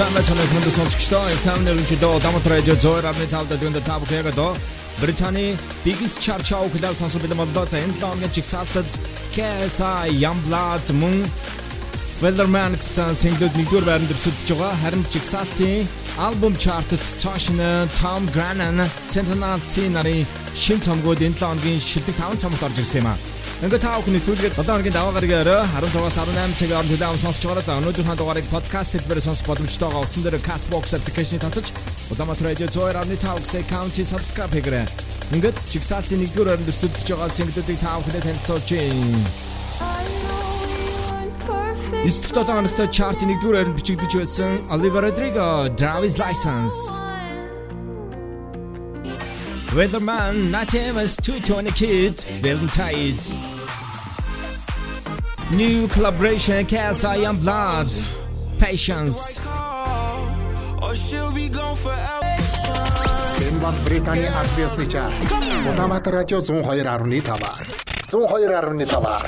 Сайн цанаа хүнд сонсогчдоо тань нэрнчдөө Дамат радио зөөр амны тавд дүнд тав гэгээ доо Британий biggest chart show гэдэг сонсох бэлэн болдоо за энэ лонгийн чигсалтад KSI Youngblood мөн Weatherman гэсэн single нэгдүгээр байранд өрсөлдөж байгаа харин чигсалтын альбом чартад Toshina Tom Grennan Centennial нарын шин цомгууд энэ лонгийн шилдэг 5 цомогт орж ирсэн юм аа Ингээд та бүхэн төлөвлөд 7 хоногийн даваа гарагаараа 16-аас 18 цагаар төлөв сонсож байгаа. За өнөөдрийнхөө дугаарыг подкаст хэлбэрээр сонсох боломжтойгоо утсан дээр Castbox application татаж Улаанбаатар радио 102.5 гэсэн аккаунтыг subscribe хийгээрэй. Ингээд чигсалтын нэгдүгээр оронд өрсөлдөж байгаа single-үүдийг та бүхэнд танилцуулж байна. 9-р 7 хоногт чартын нэгдүгээр оронд бичигдэж байсан Olivia Rodrigo Driver's License Weatherman, even 220 kids, Valentine's. New collaboration, KSI and Blood, Patience. Энэ бол Британий аль биесны чарт. Улаанбаатар радио 102.5-аар. 102.5-аар.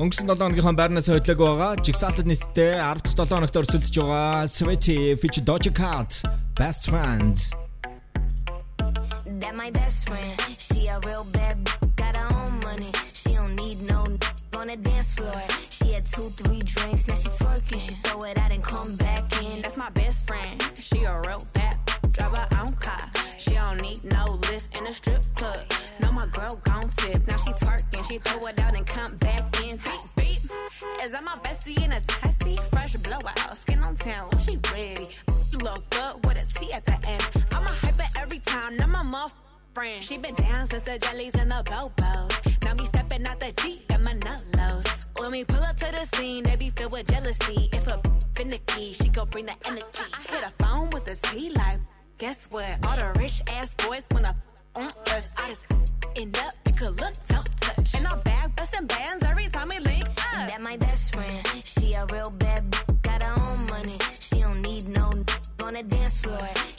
Өнгөрсөн 7 хоногийнхаа байрнаас хөдлөг байгаа. Jigsaw-д нийтдээ 10 дахь 7 хоногт өрсөлдөж байгаа Sweetie feature Doja Cat Best Friends. That my best friend. She a real bad, got on the dance floor. She had two, three drinks, now she twerking. She throw it out and come back in. That's my best friend. She a real bad, drive her own car. She don't need no lift in a strip club. No, my girl gon' tip. Now she twerking, she throw it out and come back in. Beep, beep. Is that my bestie in a testy? Fresh blowout, skin on town, she ready. Look good with a T at the end. I'm a hyper every time, now my muff friend. She been down since the jellies and the bobos. Now me stepping out the Jeep and my nullos. When we pull up to the scene, they be filled with jealousy. If a finicky, she gon' bring the energy. Hit a phone with the T like, guess what? All the rich ass boys wanna on us. I just end up, it could look, don't touch. And I'm back busting bands every time we link up. That my best friend. She a real bad, got her own money. She don't need no on the dance floor.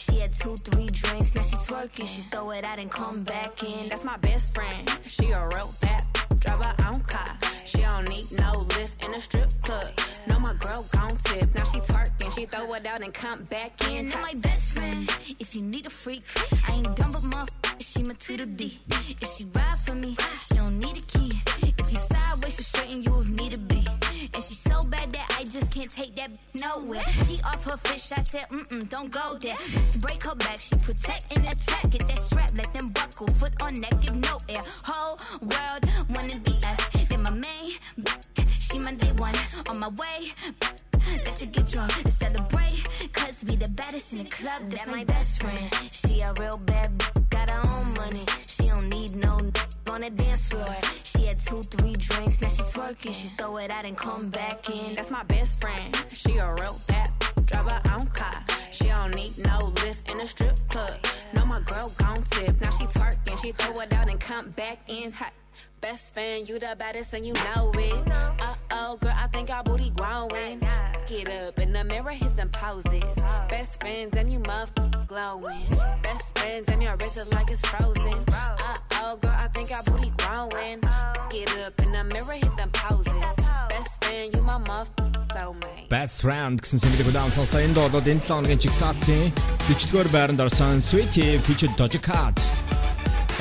Two, three drinks, now she twerking. She throw it out and come back in. That's my best friend. She a real bad, drive her own car. She don't need no lift in a strip club. No, my girl gon' tip. Now she twerking, she throw it out and come back in. That my best friend. If you need a freak, I ain't dumb but motherfucker, she my Tweedledee. If she ride for me, she don't need a key. If you sideways, she straighten you if can't take that nowhere. She off her fish, I said, mm-mm, don't go there. Break her back, she protect and attack. Get that strap, let them buckle. Foot on neck, give no air. Whole world wanna be us. Then my main, she my day one. On my way, let you get drunk and celebrate. Cause we the baddest in the club, that's my best friend. She a real bad, got her own money. She don't need no on the dance floor. She had two, three drinks, now she twerking. She throw it out and come back in. That's my best friend. She a real bad, drive her own car. She don't need no lift in a strip club. No, my girl gon' tip. Now she twerking, she throw it out and come back in hot. Best friend, you the baddest and you know it. Uh oh, girl, I think our booty growing it up. In the mirror, hit them poses. Best friends and you muff glowing. Best friends and your wrist is like it's frozen. Uh oh, girl, I think our booty growing. Get up in the mirror, hit them poses. Best friend, you my muff. Best friend гэсэн сэнгэлэг удаан сонслоо. Энэ доод энэ 7 хоногийн чигсалтын 40-р байранд орсон Saweetie featured Doja Cat.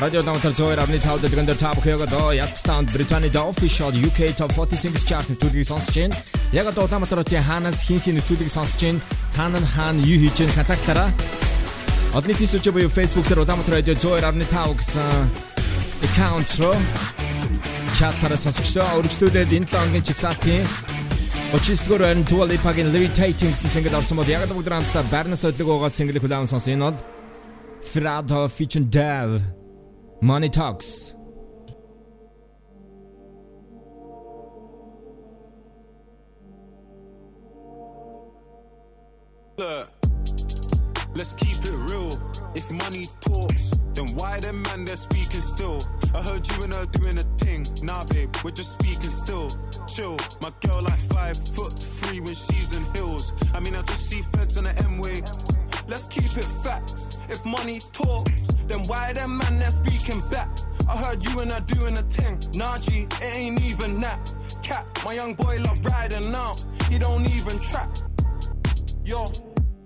Radio Downtown Zoe авны цаавд дэлгэнд та бүхэнд одоо Ялтстан Британий The Official UK Top 40 Singles Chart нэвтрүүлгийг сонсож байна. Яг одоо Улаанбаатарын ханаас хин хин нэвтрүүлгийг сонсож байна. Та нар хаана юу хийж байгааг контактлаараа. Одны тийсэж буюу Facebook дээр Улаанбаатар Radio Zoe авны цаав гэсэн аккаунт руу чатлаараа сонсогчдоо өргөжлүүлээд энэ 7 хоногийн чигсалтын 39-р байранд Dua Lipa-гийн Levitating гэсэн single орсон бол яг л бүгд хамтдаа Барнас өдлөг байгаа single хүлээвэн сонсон. Энэ бол Frado featuring Dev Money Talks. Look, let's keep it real. If money talks, then why them man they're speaking still? I heard you and her doing a thing. Nah, babe, we're just speaking still. Chill, my girl like five foot three when she's in heels. I mean, I just see feds on the M way. Let's keep it facts. If money talks, then why them man they're speaking back? I heard you and I doing a thing. Naji, it ain't even that. Cat, my young boy love riding now. He don't even trap. Yo,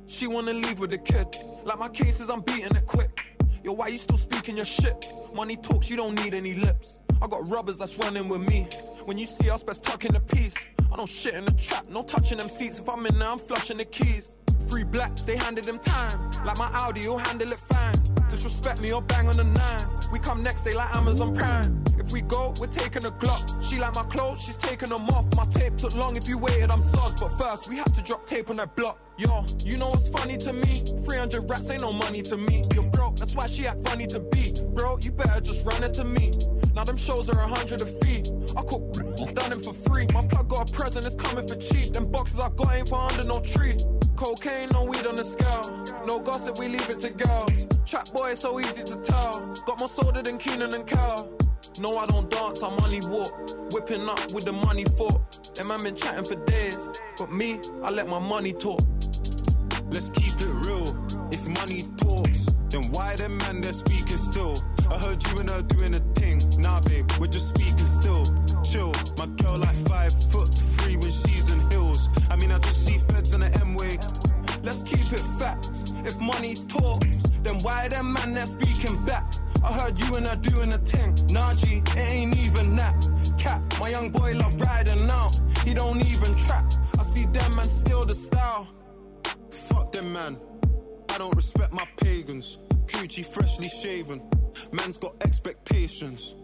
she wanna leave with the kid. Like my cases, I'm beating it quick. Yo, why you still speaking your shit? Money talks, you don't need any lips. I got rubbers that's running with me. When you see us, best tuck in the piece. I don't shit in the trap, no touching them seats. If I'm in there, I'm flushing the keys. Three blacks, they handed them time. Like my Audi, you'll handle it fine. Disrespect me or bang on the nine. We come next, they like Amazon Prime. If we go, we're taking a Glock. She like my clothes, she's taking them off. My tape took long, if you waited, I'm sus. But first, we had to drop tape on that block. Yo, you know what's funny to me? 300 rats ain't no money to me. You're broke, that's why she act funny to be. Bro, you better just run it to me. Now them shows are a hundred a fee. I cook, done him for free. My plug got a present, it's coming for cheap. Them boxes I got ain't for under no tree. Cocaine, no weed on the scale. No gossip, we leave it to girls. Trap boy, it's so easy to tell. Got more soda than Keenan and Cal. No, I don't dance, I money walk. Whipping up with the money fork. Them man been chatting for days. But me, I let my money talk. Let's keep it real. If money talks, then why them man they're speaking still? I heard you and her doing a thing. Nah, babe, we're just speaking. Chill, my girl like five foot three when she's in heels. I mean, I just see feds on the M way. Let's keep it facts. If money talks, then why them man they're speaking back? I heard you and I doing a thing. Nah, G, it ain't even that. Cap, my young boy love riding now. He don't even trap. I see them man steal the style. Fuck them, man. I don't respect my pagans. Coochie freshly shaven. Man's got expectations.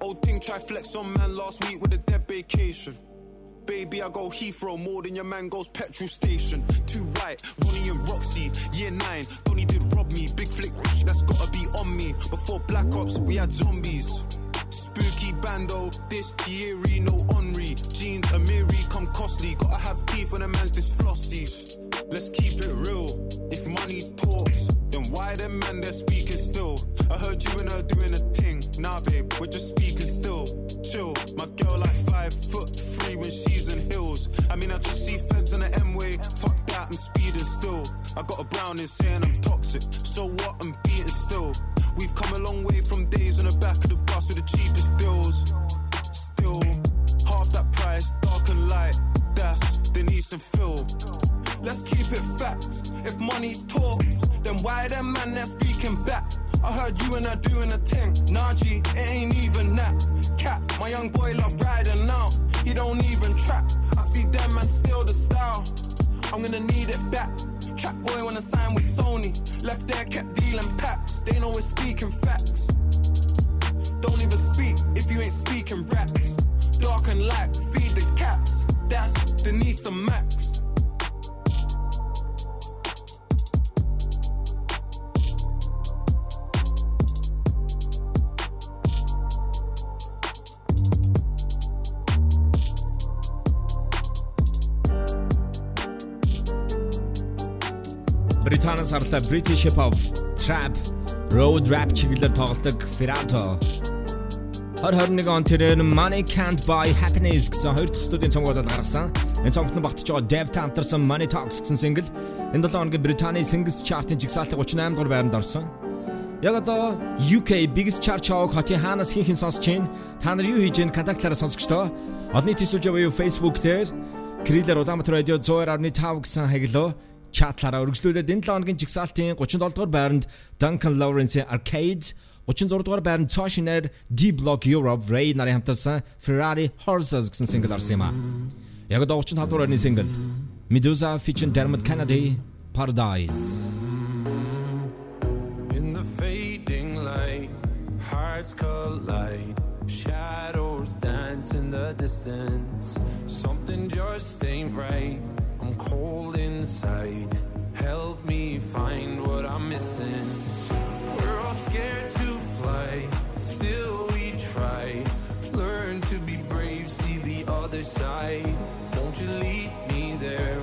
Old thing try flex on man last week with a dead vacation. Baby, I go Heathrow more than your man goes petrol station. Too white, Ronnie and Roxy, year nine. Donny did rob me, big flick, that's gotta be on me. Before Black Ops, we had zombies. Spooky bando, this Thierry, no Henri. Jeans, Amiri, come costly. Gotta have teeth when a man's this flossies. Let's keep it real. If money talks, then why them man they're speaking still? I heard you and her doing a thing. Nah, babe, we're just speaking still. Chill, my girl like five foot three when she's in heels. I mean, I just see feds in the M way. Fuck that, I'm speeding still. I got a brown in saying I'm toxic. So what? I'm beating still. We've come a long way from days on the back of the bus with the cheapest deals. Still, half that price, dark and light. That's Denise and Phil. Let's keep it facts. If money talks, then why them man they're speaking back? I heard you and her doing a thing. Nah, G, it ain't even that. Cap, my young boy love riding now. He don't even trap. I see them man steal the style. I'm gonna need it back. Trap boy wanna sign with Sony. Left there, kept dealing packs. They know we're speaking facts. Don't even speak if you ain't speaking raps. Dark and light, feed the cats. That's Denise and Max. Британаас харалтай British Hip Hop, Trap, Road Rap чиглэлээр тоглодог Firato 2021 он тэрээр Money Can't Buy Happiness гэсэн хоёр дахь студийн цомгуудад гаргасан. Энэ цомгт нь багтж байгаа Dev хамтарсан Money Talks гэсэн single энэ 7 хоногийн Британий Singles Chart-ын жигсаалтын 38 дугаар байранд орсон. Яг одоо UK Biggest Chart Show хотын хаанаас хин хин сонсож байна? Та нар юу хийж байна? Контактлаараа сонсогчдоо. Олон нийтийн сүлжээ буюу Facebook дээр Крилэр Улаанбаатар радио 102.5 гэсэн хаглаа чатлаараа өргөжлүүлээд энэ 7 хоногийн жигсаалтын 37 дугаар байранд Duncan Lawrence Arcade 36 дугаар байранд Cautionary D Block Europe Ray нарын хамтарсан Ferrari Horses гэсэн single орсон юм а. Яг одоо 35 дугаар байрны single Medusa featuring Dermot Kennedy Paradise In the fading light, hearts collide. Shadows dance in the distance. Something just ain't right. Cold inside. Help me find what I'm missing. We're all scared to fly, still we try. Learn to be brave, see the other side. Won't you lead me there?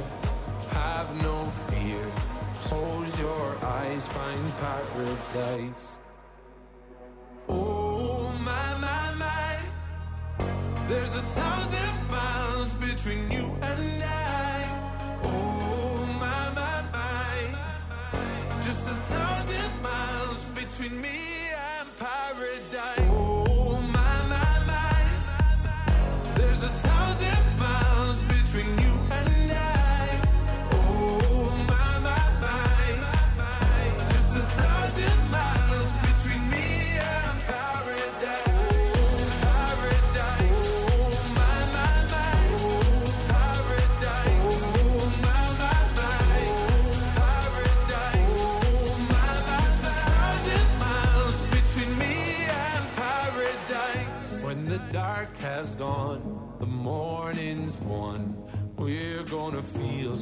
Have no fear. Close your eyes, find paradise. Oh my my my, there's a thousand miles between you and I.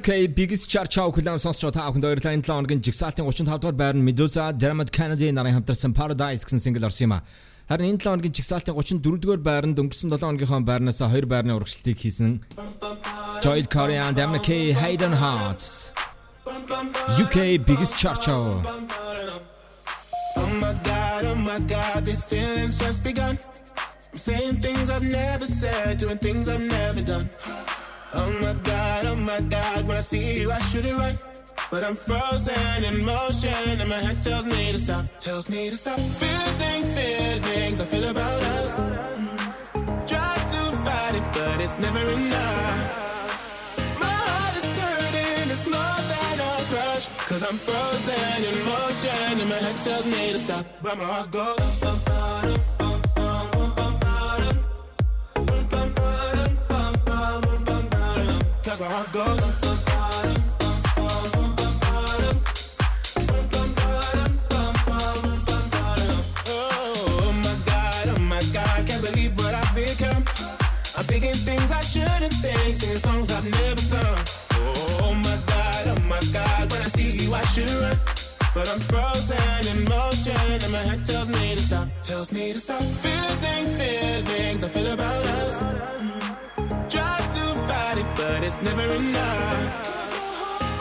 UK Biggest Chart Show клам сонсч байгаа та бүхэнд баярлалаа. Энэ 7 хоногийн жигсаалтын 35 дугаар байр нь Medusa, Dermot Kennedy нарын хамтарсан Paradise гэсэн single орсон юм а. Харин энэ 7 хоногийн жигсаалтын 34 дугаар байранд өнгөрсөн 7 хоногийнхоо байрнаас 2 байрны урагшлтыг хийсэн Joy Corey and Emma K Hayden Hearts. UK Biggest Chart Show. Oh my god, oh my god, these feelings just begun. I'm saying things I've never said, doing things I've never done. Oh my god, oh my god, when I see you, I should it right. But I'm frozen in motion, and my head tells me to stop, tells me to stop. Feeling feelings I feel about us. Try to fight it, but it's never enough. My heart is hurting, it's more than a crush. Cause I'm frozen in motion, and my head tells me to stop. But my heart goes. I can't believe what I become. I'm thinking things I shouldn't think, singing songs I've never sung. Oh my god, oh my god, when I see you I should run. But I'm frozen in motion and my head tells me to stop, tells me to stop. Feeling feelings I feel about us. It's never enough.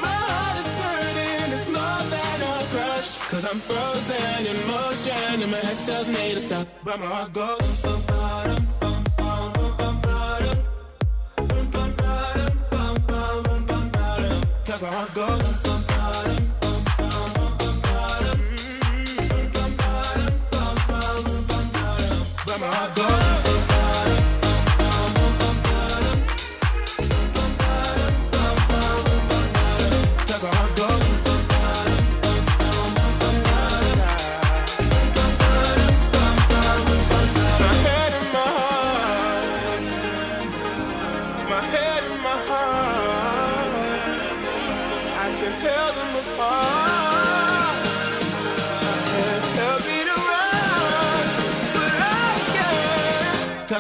My heart is hurting, it's more than a crush. Cause I'm frozen in motion and my head tells me to stop. But my heart goes. Cause my heart goes.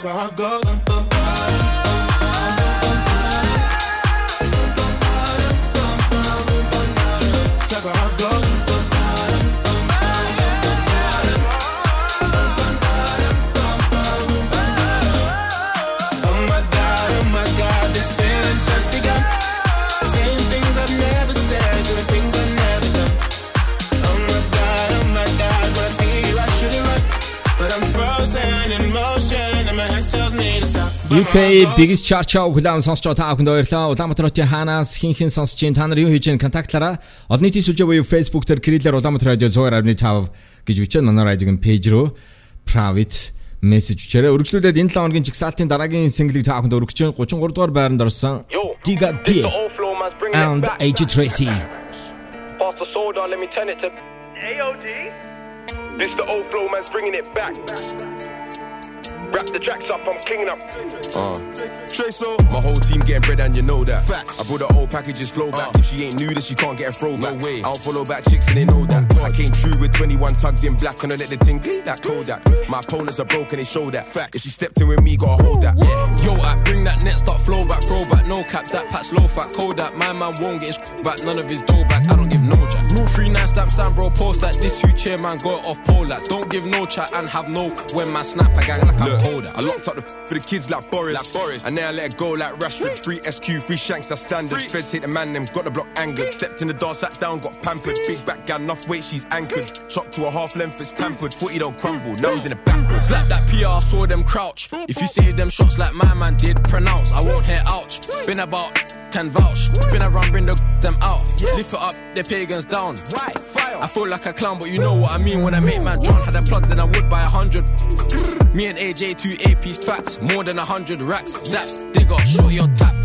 My heart goes. UK Biggest Chart Show хүлээн сонсч байгаа та бүхэнд баярлалаа. Улаанбаатар хотын хаанаас хинхэн сонсч чинь та нар юу хийж байгааг контактлаараа олон нийтийн сүлжээ буюу Facebook дээр Кириллэр Улаанбаатар радио 102.5 гэж бичээд манай радиогийн пэйж рүү private мессеж өчээрэй. Өргөжлүүлээд энэ 7 хоногийн жигсаалтын дараагийн синглийг та бүхэнд өргөж чинь 33 дугаар байранд орсон. Diga D and back. AJ Tracy. Pass the soda, let me turn it to AOD. This the overflow man's bringing it back. Wrap the tracks up, I'm cleaning up. Uh. Traso, my whole team getting bread and you know that. Facts. I brought the old packages flow back. If she ain't new, then she can't get a throwback. No way. I don't follow back chicks and they know that. I came true with 21 tugs in black and I let the thing gleam like Kodak. My opponents are broken, they show that. Facts. If she stepped in with me, gotta hold that. Yeah. Yo, I bring that net, start flow back, throw back, no cap, that pat's low fat, Kodak. My man won't get his back, none of his dough back. I don't give no jack. Rule 39 stamp, Sam, bro, post that. This two chair man, go off pole that. Don't give no chat and have no when my snap a gang like I'm Look, cold. I locked up the f- for the kids like Boris. Like Boris. And now I let it go like Rashford. Free SQ, free shanks, that's standard. Feds hate the man, them got the block angered. Stepped in the door, sat down, got pampered. Big back gal, enough weight, she's anchored. Chopped to a half length, it's tampered. Footy don't crumble, now he's in the backwards. Slap that PR, saw them crouch. If you save them shots like my man did, pronounce. I won't hear ouch. Been about, can vouch. Been around, bring the them out. Lift it up, the pagans down. I feel like a clown, but you know what I mean when I make man drown. Had a plug, then I would buy a hundred. Me and AJ, two AP facts, more than a hundred racks. Daps, digger, shorty on tap.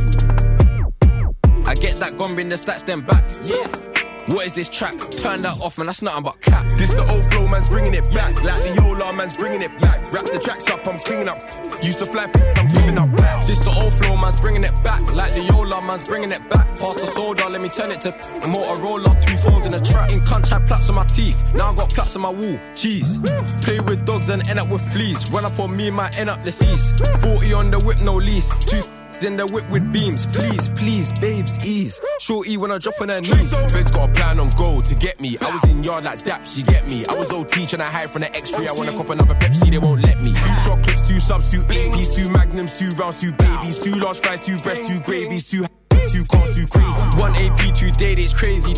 I get that gun, bring the stats, then back. Yeah. What is this track? Turn that off, man. That's nothing but cap. This the old flow, man's bringing it back. Like the Yola, man's bringing it back. Wrap the tracks up, I'm cleaning up. Used to fly, I'm giving up back. This the old flow, man's bringing it back. Like the Yola, man's bringing it back. Past the soda, let me turn it to a Motorola. Two phones in a track. In cunt, had plaits on my teeth. Now I got plaits on my wall. Jeez. Play with dogs and end up with fleas. Run up on me, might end up the seas. 40 on the whip, no lease. Two in the whip with beams. Please, please, babes, ease. Shorty when I drop on her knees. Feds got a plan on go to get me. I was in yard like daps, you get me. I was OT trying to hide from the X3. I wanna cop another Pepsi, they won't let me. Two chocolates, two subs, two APs, two magnums, two rounds, two babies, two large fries, two breasts, two gravies, two two cars, two crazy. One AP, two date, it's crazy.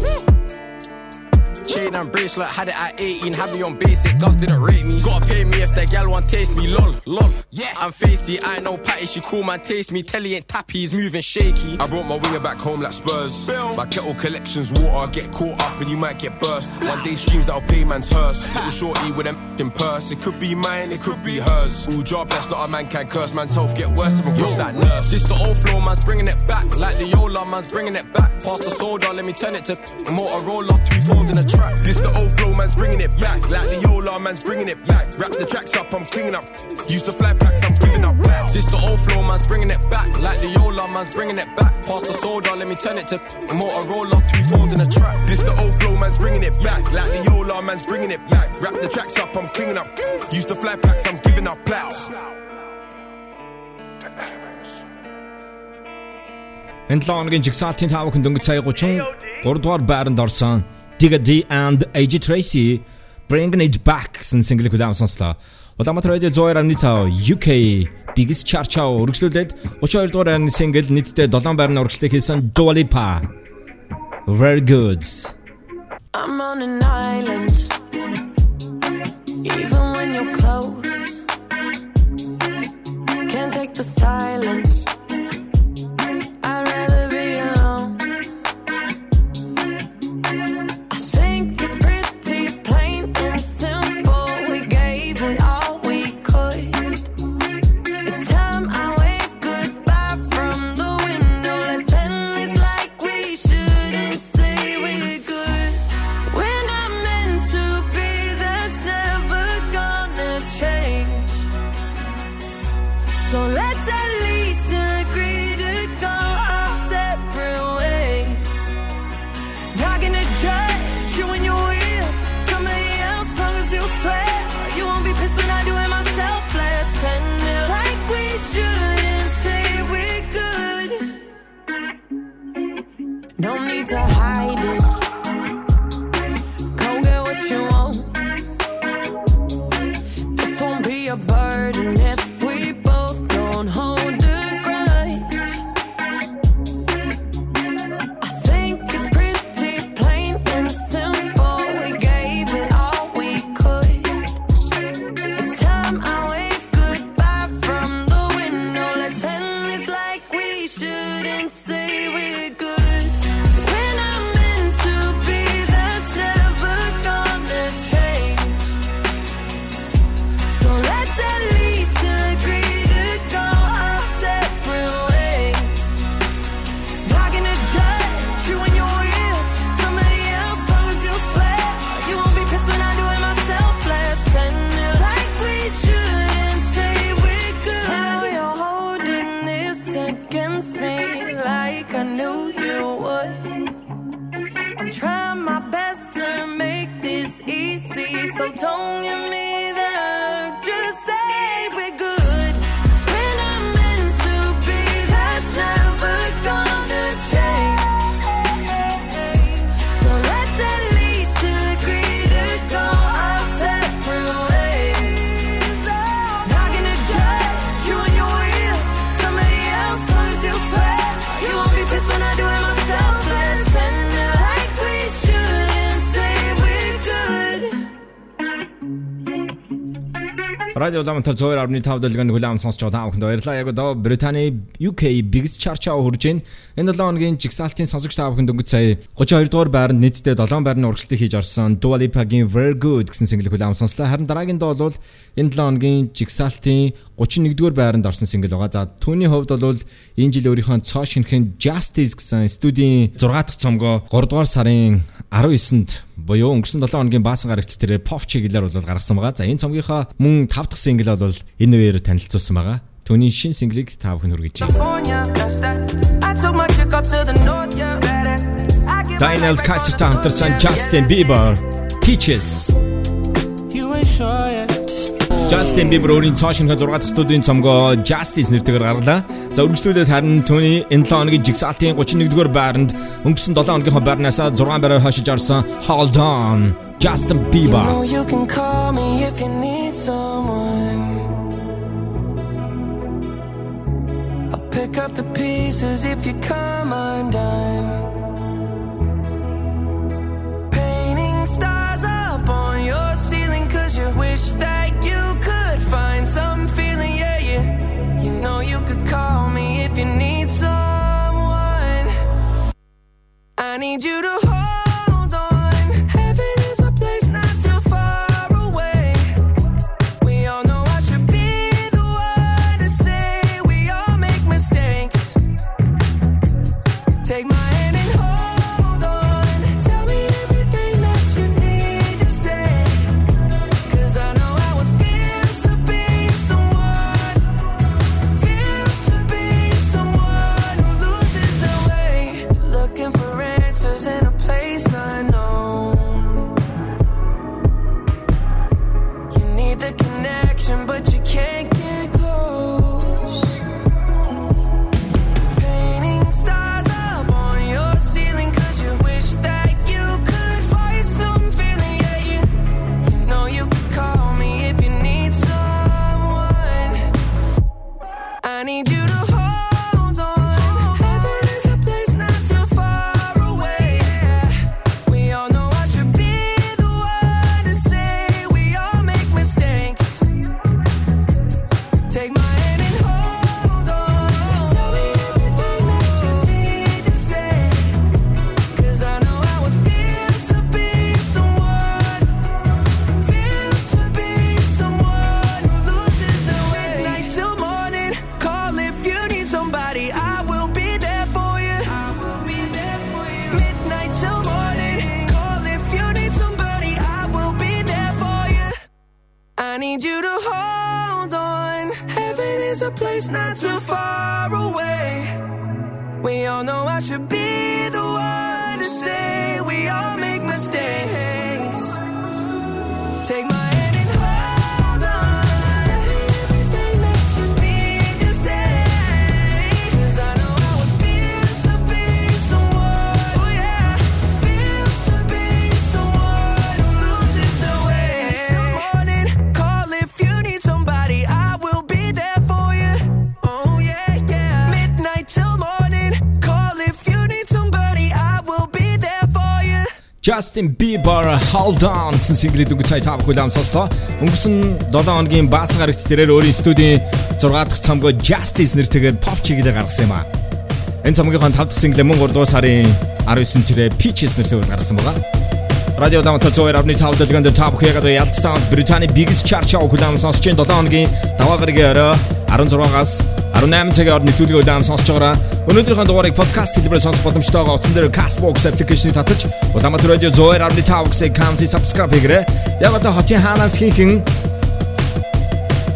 Chain and bracelet, had it at 18, had me on basic, dogs didn't rate me. Gotta pay me if that gal want taste me, lol, lol. Yeah, I'm feisty, I ain't no patty, she cool man taste me, telly ain't tappy, he's moving shaky. I brought my winger back home like Spurs. My kettle collection's water, get caught up and you might get burst. One day streams that'll pay man's hearse. Little shorty with a in purse, it could be mine, it could be hers. All job best, not a man can curse, man's health get worse if I cross that nurse. This the old flow, man's bringing it back. Like the Yola, man's bringing it back. Past the soda, let me turn it to a Motorola. Two phones in a track. This the old flow, man's bringing it back. Like the Yola, man's bringing it back. Wrap the tracks up, I'm cleaning up. Used to fly packs, I'm giving up back. This the old flow, man's bringing it back. Like the Yola, man's bringing it back. Past the soda, let me turn it to a Motorola. Two phones in a track. This the old flow, man's bringing it back. Like the Yola, man's bringing it back. Wrap the tracks up, I'm cleaning up. Used to fly packs, I'm giving up plaques. Энэ 7 хоногийн жигсаалтын 5 хүн дөнгөж сая 30 3 дугаар байранд орсон Digga D and AJ Tracy Bringing It Back гэсэн single хүлээн сонслоо. Улаанбаатар радио 102.5 UK Biggest Chart Show үргэлжлүүлээд 32 дугаар байрны single нийтдээ 7 байрны урагшлыг хийсэн Dua Lipa Very good. I'm on an island. Even when you're close, can't take the silence. Ламтар 102.5 дэлгэн хүлээм сонсч байгаа та бүхэнд баярлалаа. Яг одоо Британий UK Biggest Chart Show хүрж байна. Энэ 7 хоногийн жигсаалтын сонсогч та бүхэнд өнгөц сая 32 дугаар байранд нийтдээ 7 байрны урагшлалтыг хийж орсон Dua Lipa-гийн Very Good гэсэн single хүлээм сонслоо. Харин дараагийн доо бол энэ 7 хоногийн жигсаалтын 31 дугаар байранд орсон single байгаа. За түүний хувьд бол энэ жил өөрийнхөө цоо шинхэн Justice гэсэн студийн 6 дахь цомгоо 3 дугаар сарын 19-нд буюу өнгөрсөн 7 хоногийн баасан гарагт тэрээр pop чиглэлээр бол гаргасан байгаа. За энэ цомгийнхаа мөн 5 дахь single бол энэ үеэр танилцуулсан байгаа. Түүний шин single-ийг та бүхэн хүргэж байна. Daniel Kaiserтай хамтарсан Justin Bieber Peaches You ain't sure yet. Justin Bieber өөрийн цоо шинэ 6 дахь студийн цомгоо Justice нэртэйгээр гарлаа. За үргэлжлүүлээд харин түүний энэ 7 хоногийн жигсаалтын 31 дугаар байранд өнгөрсөн 7 хоногийнхоо байрнаас 6 байраар хашиж орсон Hold On Justin You know Bieber. you can call me if you need someone. I'll pick up the pieces if you come undone. Stars up on your ceiling cause you wish that Justin Bieber Hold On гэсэн single дүнг цай таах хүлээм сонслоо. Өнгөрсөн 7 хоногийн баасан гарагт тэрээр өөрийн студийн 6 дахь цомгоо Justice нэртэйгээр pop чиглэлээр гаргасан юм а. Энэ цомгийнхаа 5 дахь single мөн 3 дугаар сарын 19-нд тэрээр Peaches нэртэйгээр гаргасан байгаа. Радио Дамтал 102.5 дэлгэнд та бүхэн яг одоо Ялтстан Британий Biggest Chart Show хүлээм байна 7 хоногийн даваа гарагийн орой 16-аас 18 цагийн орны төлөв хүлээм сонсож байгаараа өнөөдрийнхөө дугаарыг подкаст хэлбэрээр сонсох боломжтой байгаа утсан дээр Castbox application-ыг татаж Улаанбаатар радио 102.5 гэсэн county subscribe хийгээрэй. Яг одоо хотын хаанаас хинхэн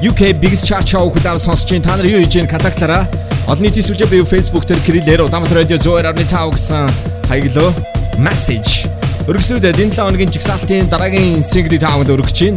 UK Biggest Chart Show хүлээм сонсож байна. Та нар юу хийж байна? Контактлаараа олон нийтийн сүлжээ бие Facebook дээр кириллээр Улаанбаатар радио 102.5 гэсэн хаяглаа Message. Өргөжлүүдэд энэ 7 хоногийн жигсаалтын дараагийн синглийг таавд өргөж чинь.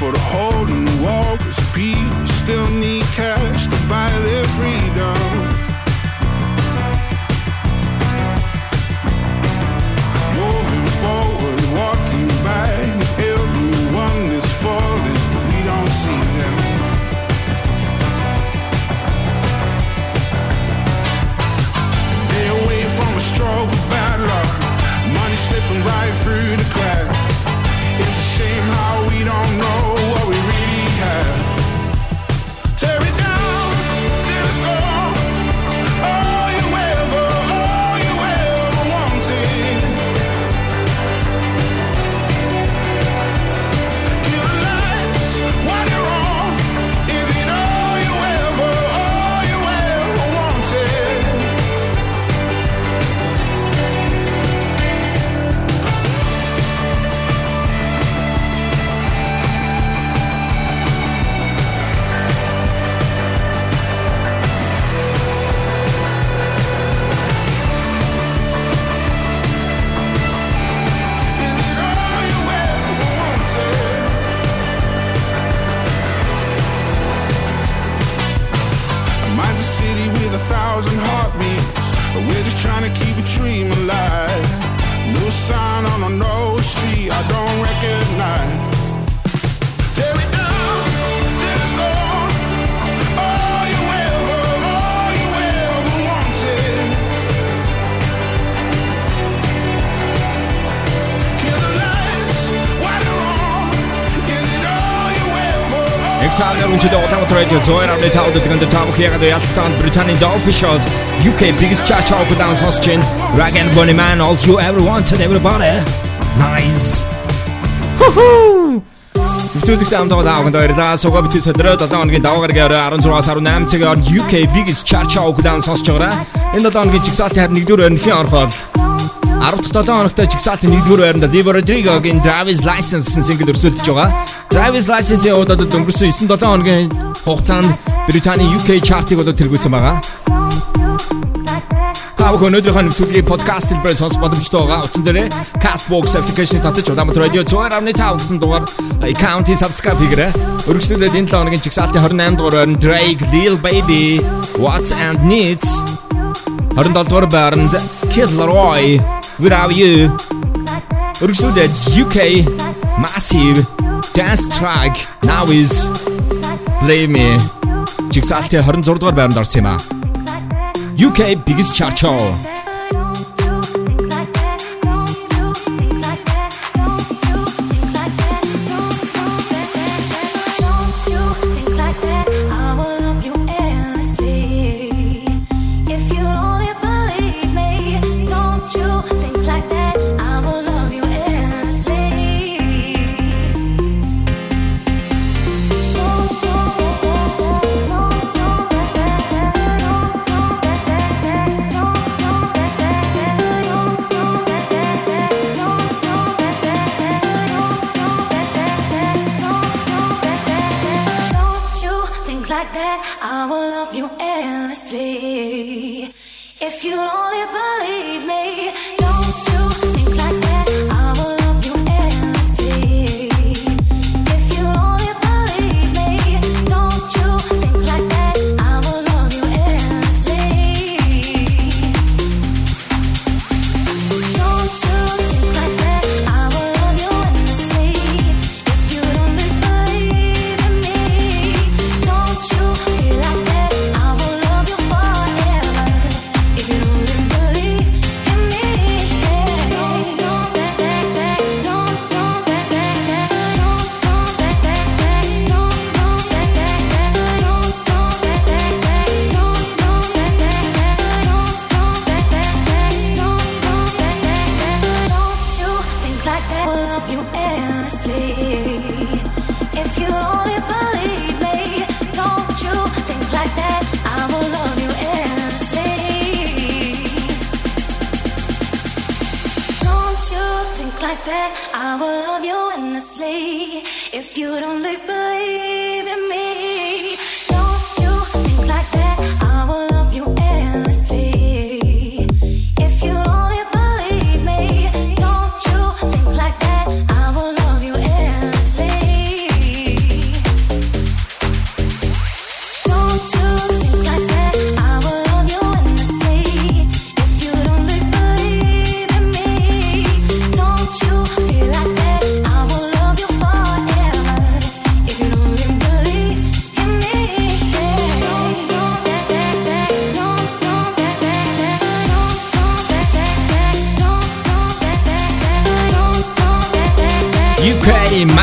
for the hole сар өргөнчлөө Улаанбаатар радио зөөр амны тав дэлгэнд тавх ягаад ялцсан Британийн The Official UK Biggest Cha Cha Down Sosgen Rag and Bonnie Man All You Ever Wanted Everybody Nice. Хөөцөлдөгч амт байгаа даавганд баярлаа. Суга битгий солироо 7 хоногийн даваа гараг аваа 16-аас 18 цагаар UK Biggest Cha Cha Down Sosgen-аа энэ 7 хоногийн жигсаалтын 1-р өрнөхийн орхол 17 хоногтой жигсаалтын 1-р байранд Liver Rodrigo-гийн Driver's License гэсэн single өрсөлдөж байгаа. Driver's License-ийн удаад өнгөрсөн 9-7 хоногийн хугацаанд Британий UK chart-ыг болоод тэргүүлсэн байгаа. Тав өнөөдрийнхөө нэвтрүүлгийг подкаст хэлбэрээр сонсох боломжтой байгаа. Утсан дээрээ Castbox application-ыг татаж Улаанбаатар радио 102.5 гэсэн дугаар аккаунтыг subscribe хийгээрэй. Өргөжлүүлээд энэ 7 хоногийн жигсаалтын 28 дугаар байранд Drake, Lil Baby, What's and Needs 27 дугаар байранд Kid Laroi, Without You Өргөжлүүлээд UK Massive Dance Track Now Is Blame Me жигсаалтын 26 дугаар байранд орсон юм а. UK Biggest Chart Show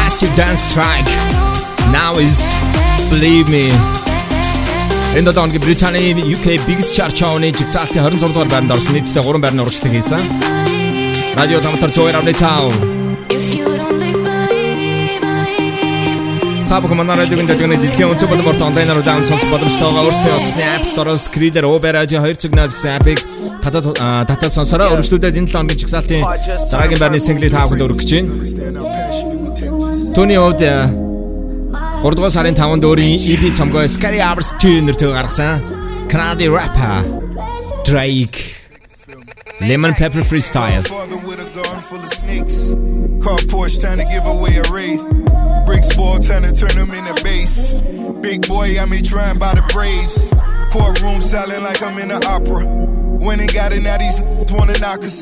Massive Dance Strike Now is Believe Me Энэ 7 хоногийн Британий UK Biggest Chart Show-ны жигсаалтын 26 дугаар байранд орсон нийтдээ 3 байрны урагшдаг хийсэн. Радио Тамтар 102.5 If you'd only believe, believe. Та бүхэн манай радиогийн дэлгөөний дэлхийн өнцөг болон онлайнаар даун сонсох боломжтойгоо өөрсдөө утасны App Store-оос Skrider Uber Radio 2.0 гэсэн апыг татаад татаад сонсороо өргөжлүүлээд энэ 7 хоногийн жигсаалтын дараагийн байрны single-ийг та бүхэнд өргөж чинь. Tony Ode 3 дугаар сарын 5-нд өөрийн EP цомгоо Scary Hours 2 нэртэйг гаргасан. Canadian rapper Drake Lemon Pepper Freestyle Father with a gun full of snakes. Car Porsche trying to give away a wraith. Bricks ball trying to turn them into base. Big boy, I'm me trying by the Braves. Courtroom silent like I'm in the opera. When they got it, now these wanna knock us.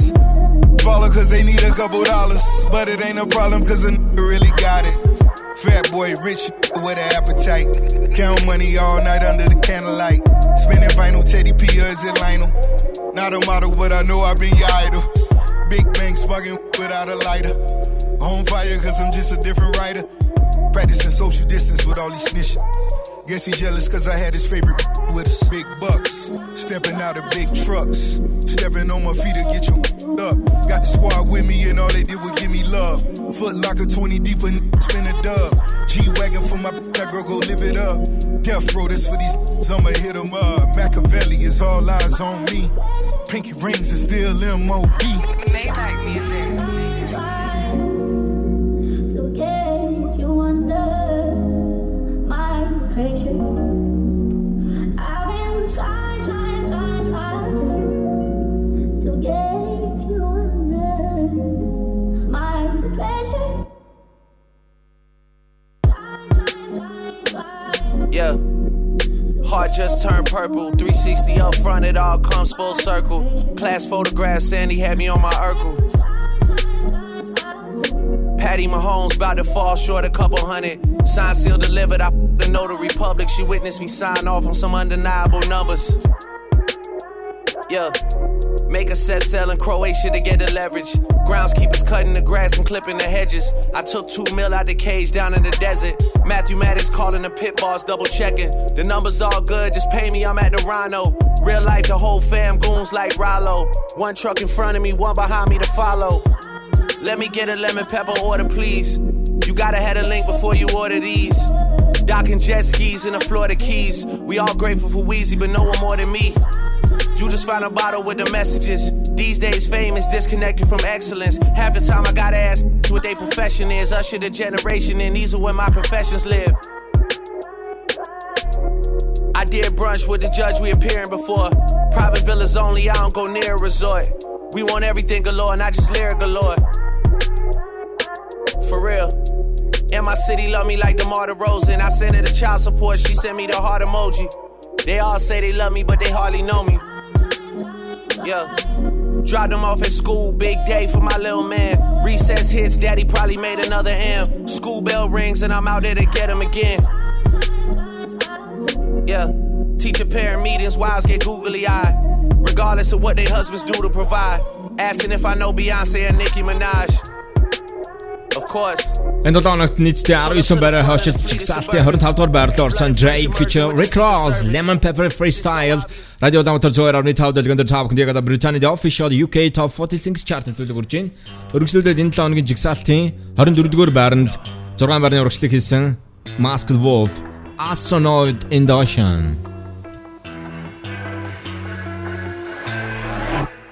Follow cause they need a couple dollars. But it ain't a problem cause a nigga really got it. Fat boy, rich with an appetite. Count money all night under the candlelight. Spinning vinyl, Teddy P or is it Lionel? Not a model, but I know I've been your idol. Big bang smoking without a lighter. On fire, cause I'm just a different writer. Practicing social distance with all these snitching. Guess he jealous cause I had his favorite with us. Big bucks, stepping out of big trucks. Stepping on my feet to get your up. Got the squad with me and all they did was give me love. Foot locker 20 deep and spin a dub. G-Wagon for my that girl go live it up. Death row, this for these I'ma hit 'em up. Machiavelli is all eyes on me. Pinky rings are still MOB. Maybach music. I've been trying, trying, trying, trying to get you under my pressure. Yeah. Heart just turned purple. 360 up front, it all comes full circle. Class photograph, Sandy had me on my Urkel. Patty Mahomes about to fall short a couple hundred. Sign seal delivered. I the notary public. She witnessed me sign off on some undeniable numbers. Yeah. Make a set sell in Croatia to get the leverage. Groundskeepers cutting the grass and clipping the hedges. I took two mil out the cage down in the desert. Matthew Maddox calling the pit boss, double checking. The numbers all good, just pay me, I'm at the Rhino. Real life, the whole fam goons like Rollo. One truck in front of me, one behind me to follow. Let me get a lemon pepper order, please. Gotta have a link before you order these. Docking jet skis in the Florida Keys. We all grateful for Wheezy, but no one more than me. You just found a bottle with the messages. These days, fame is disconnected from excellence. Half the time, I gotta ask what their profession is. Usher the generation, and these are where my professions live. I did brunch with the judge we appearing before. Private villas only, I don't go near a resort. We want everything galore, not just lyric galore. For real. And my city love me like DeMar DeRozan. I sent her the child support, she sent me the heart emoji. They all say they love me, but they hardly know me. Yeah. Dropped them off at school, big day for my little man. Recess hits, daddy probably made another M. School bell rings, and I'm out there to get him again. Yeah. Teacher parent meetings, wives get googly eyed. Regardless of what their husbands do to provide. Asking if I know Beyonce and Nicki Minaj. Энэ 7 хоногт нийтдээ 19 байраар хойшилт чигсалтын 25 дугаар байрлал орсон Drake feature Rick Ross Lemon Pepper Freestyle. Радио дамтар зөөр авны 5 дэлгэнд тав хүнд яг Британий official UK Top 40 Singles chart төлөв үрж байна. Өргөжлүүлээд энэ 7 хоногийн жигсалтын 24 дугаар байранд 6 байрны урагшлыг хийсэн Masked Wolf Astronaut in the Ocean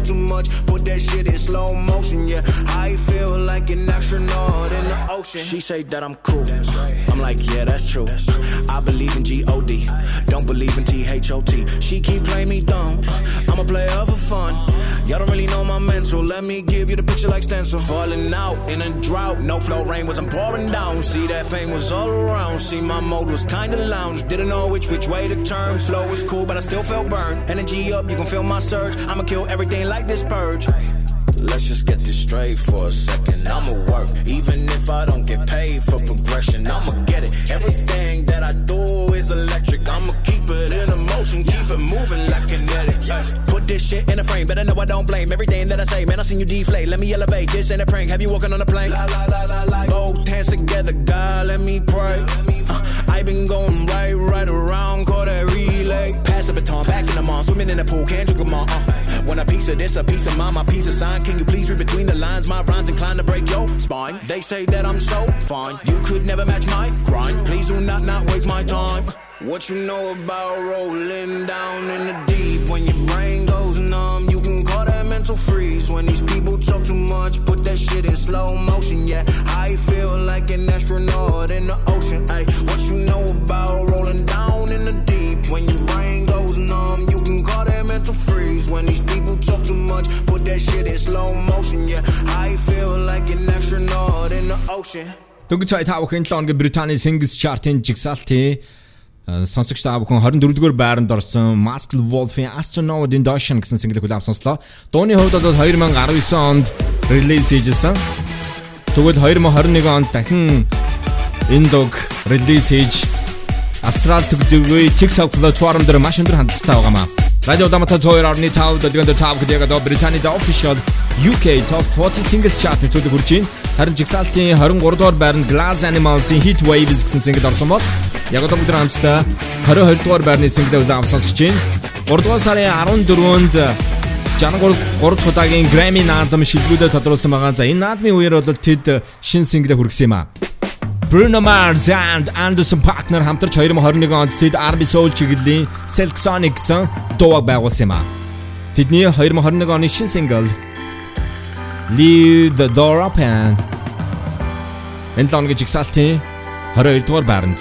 too much, put that shit in slow motion. Yeah, I feel like an astronaut in the ocean. She say that I'm cool. I'm like, yeah, that's true. I believe in G-O-D. Don't believe in T-H-O-T. She keep playing me dumb. I'm a player for fun. Y'all don't really know my mental. Let me give you the picture like stencil. Falling out in a drought. No flow rain was I'm pouring down. See that pain was all around. See my mode was kinda lounge. Didn't know which which way to turn. Flow was cool, but I still felt burned. Energy up, you can feel my surge. I'ma kill everything like this purge. Let's just get this straight for a second. I'ma work, even if I don't get paid for progression. I'ma get it. Everything that I do is electric. I'ma keep it in a motion, keep it moving like kinetic. Yeah. This shit in a frame, better know I don't blame everything that I say. Man, I seen you deflate. Let me elevate. This ain't a prank. Have you walking on a plane? La la la la la. Both hands together, God, let me pray. Uh, I been going right, right around, call that relay. Pass the baton, back in the mall, swimming in the pool, can't drink them all. Uh. Want a piece of this, a piece of mine, my piece of sign. Can you please read between the lines? My rhymes inclined to break your spine. They say that I'm so fine. You could never match my grind. Please do not not waste my time. What you know about rolling down in the deep? When your brain numb, you can call that mental freeze. When these people talk too much, put that shit in slow motion. Yeah, I feel like an astronaut in the ocean. Ay, what you know about rolling down in the deep? When your brain goes numb, you can call that mental freeze. When these people talk too much, put that shit in slow motion. Yeah, I feel like an astronaut in the ocean. Дөнгөж цай та бүхэн 7 хоногийн Британий Singles Chart-ын жигсаалтын э, сонсогч та бүхэн 24-р байранд орсон Masked Wolf-ийн Astronaut in the Ocean гэсэн single хүлээм сонслоо. Дууны хувьд бол 2019 онд релиз хийжсэн. Тэгвэл 2021 онд дахин энэ дог релиз хийж Австрал төгдөгүй TikTok платформ дээр маш өндөр хандлагатай байгаамаа. Радио Дамата 2.5 дэлгэнд тав гэдэг одоо Британий The Official UK Top 40 Singles Chart төлөв хүрч байна. Харин жигсаалтын 23 дугаар байранд Glass Animals-ийн Heat Waves гэсэн single орсон бол яг одоо бүгд хамтдаа 22 дугаар байрны single удаан сонсож байна. 3 дугаар сарын 14-нд Жанагур 3 удаагийн Grammy наадам шилгүүлээ тодруулсан байгаа. За энэ наадмын үеэр бол тэд шин single хүргэсэн юм а. Bruno Mars and Anderson Paakner хамтарч 2021 онд тэд R&B Soul чиглэлийн Silk Sonic гэсэн дуаг байгуулсан юм а. Тэдний 2021 оны шин сингл Leave the Door Open энэ лонгийн жигсаалтын 22 дугаар байранд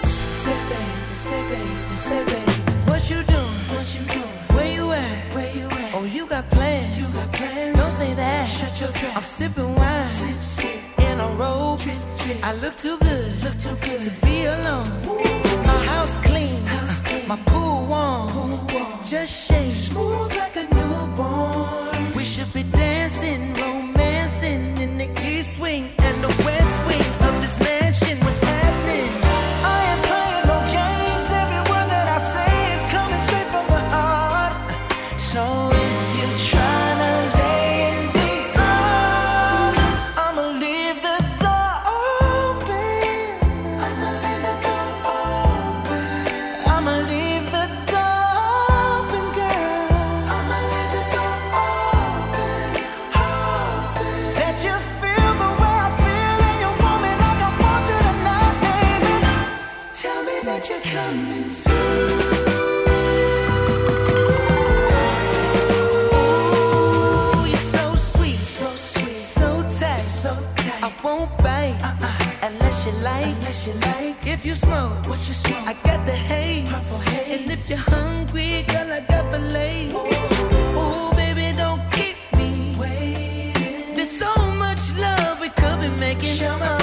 I'm sipping wine sip, sip. in a robe. I look too good. Too good to be alone. My house clean. My. Pool warm. Just shake. Smooth like a If you smoke, what you smoke? I got the haze, haze. and if you're hungry, girl, I got the lace. Ooh, baby, don't keep me waiting. There's so much love we could be making. I'm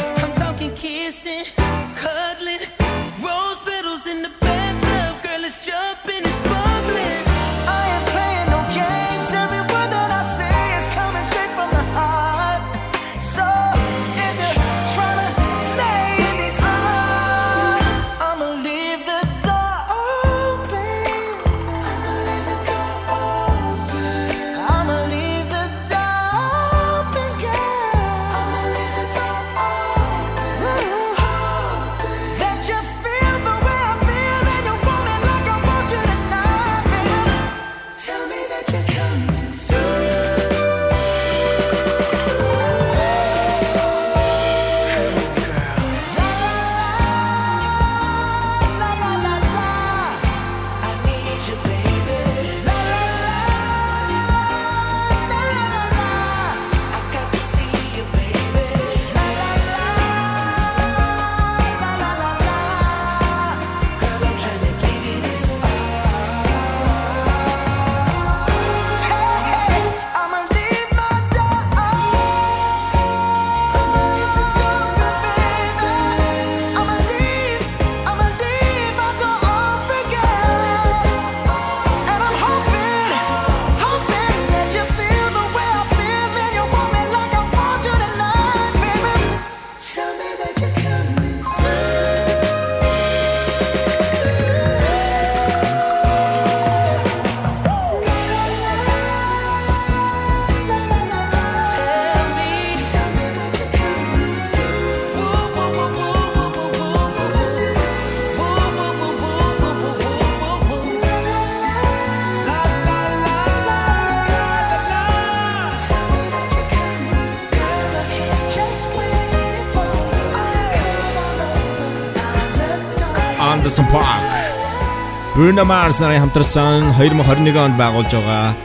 Bruno Mars нарын хамтарсан 2021 онд байгуулж байгаа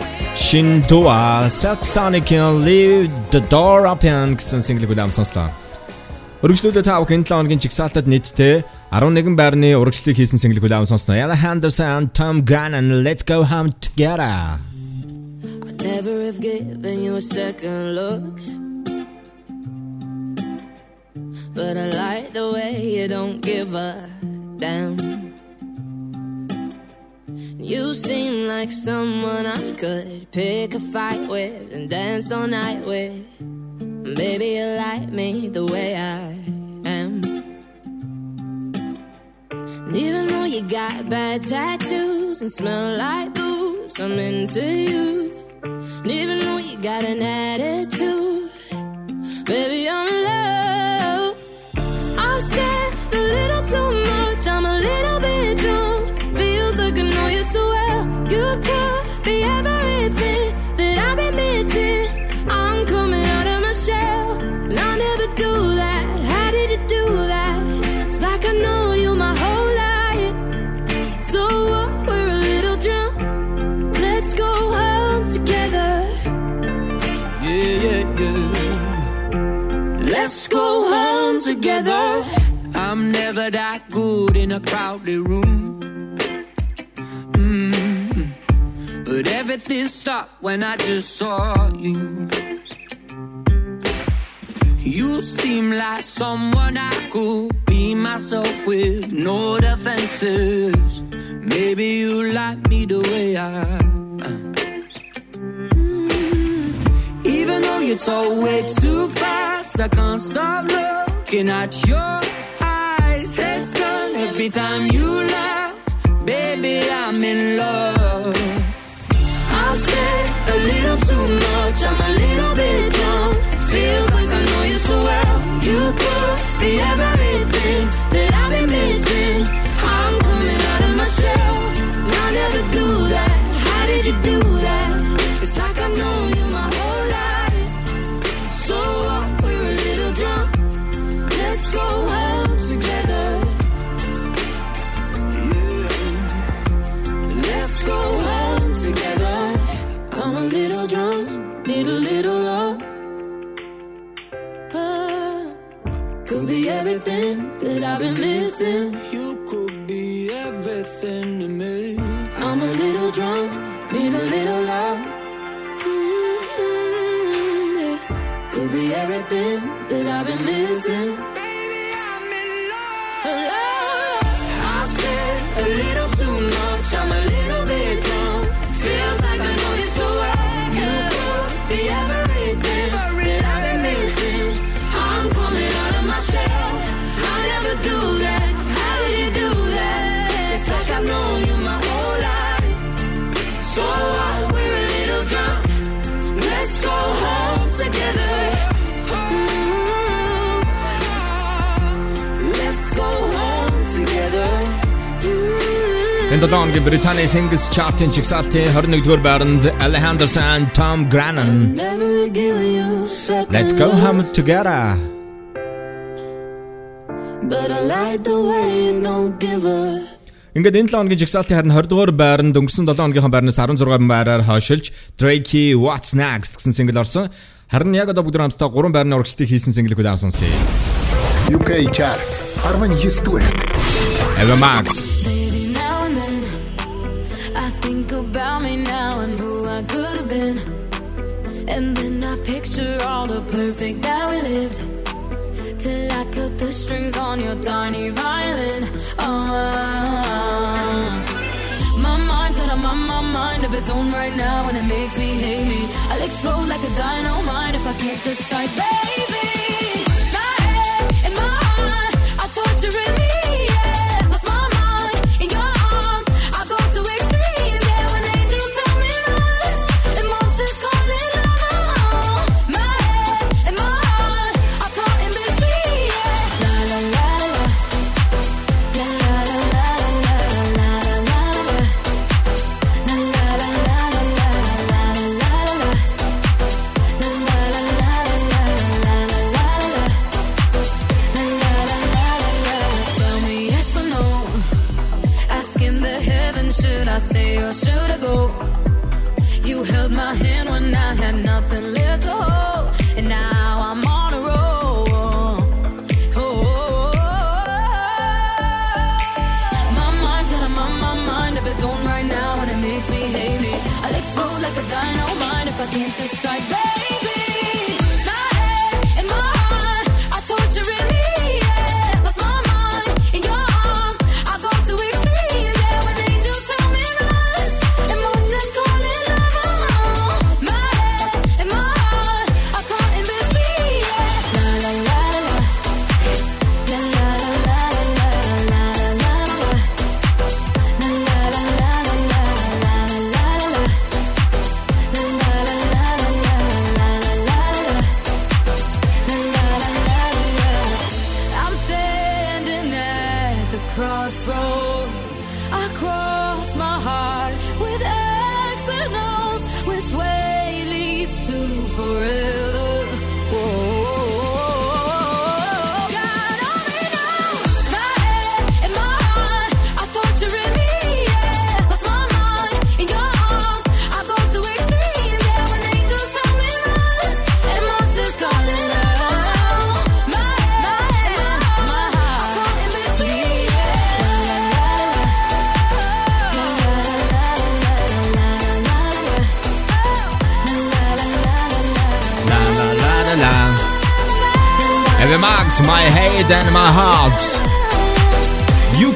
Shindoa Saxonic-ийн Leave the Door Open гэсэн single хүлээм сонслоо. Өргөжлөлөө та бүхэн 7 хоногийн чигсаалтад нийтдээ 11 байрны урагшлыг хийсэн single хүлээм сонсноо. Ella Henderson, Tom Grennan, Let's Go Home Together. Never have given you a second look. But I like the way you don't give a damn. You seem like someone I could pick a fight with and dance all night with. Maybe you like me the way I am. And even though you got bad tattoos and smell like booze, I'm into you. And even though you got an attitude, baby, I'm in love. Said together. I'm never that good in a crowded room. Mm. But everything stopped when I just saw you. You seem like someone I could be myself with, no defenses. Maybe you like me the way I am. Even though you talk way too fast, I can't stop looking at your eyes. Heads turn every time you laugh. Baby, I'm in love. I've said a little too much. I'm a little that I've been missing. You could be everything to me. I'm a little drunk, need a little love. Mm, yeah. Could be everything that I've been missing. 2007 оны Британий Singles Chart-ын чигсалтын 21-р байранд Alejandro San Tom Grennan Let's go home together But I like the way you don't give up Ингээд энэ 7 оногийн жигсаалтын харин 20 дугаар байранд өнгөрсөн 7 оныгийнхаа байрнаас 16 байраар хойшилж Drake What's Next гэсэн single орсон. Харин яг одоо бүгд хамтдаа 3 байрны урагшдыг хийсэн single-ийг удаан сонсъё. UK chart 19 дугаар. Eva Max And then I picture all the perfect that we lived. Till I cut the strings on your tiny violin. Oh, my mind's got a my, my mind of its own right now, and it makes me hate me. I'll explode like a dynamite if I can't decide, baby.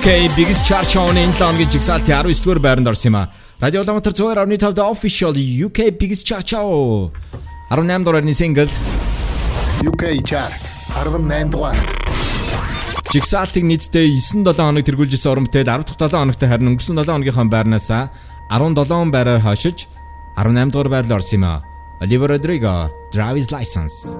UK Biggest Chart Show-ны энэ лонг жигсаалт 19-р байранд орсон юм а. Радио Улаанбаатар 102.5 The Official UK Biggest Chart Show 18 дугаарны single UK Chart 18 дугаарт Жигсаалтыг нийтдээ 9-7 хоног тэргүүлжсэн оромтд 10-7 хоногт харин өнгөрсөн 7 хоногийнхаа байрнаас 17 байраар хашиж 18 дугаар байрлал орсон юм а. Oliver Rodrigo Driver's License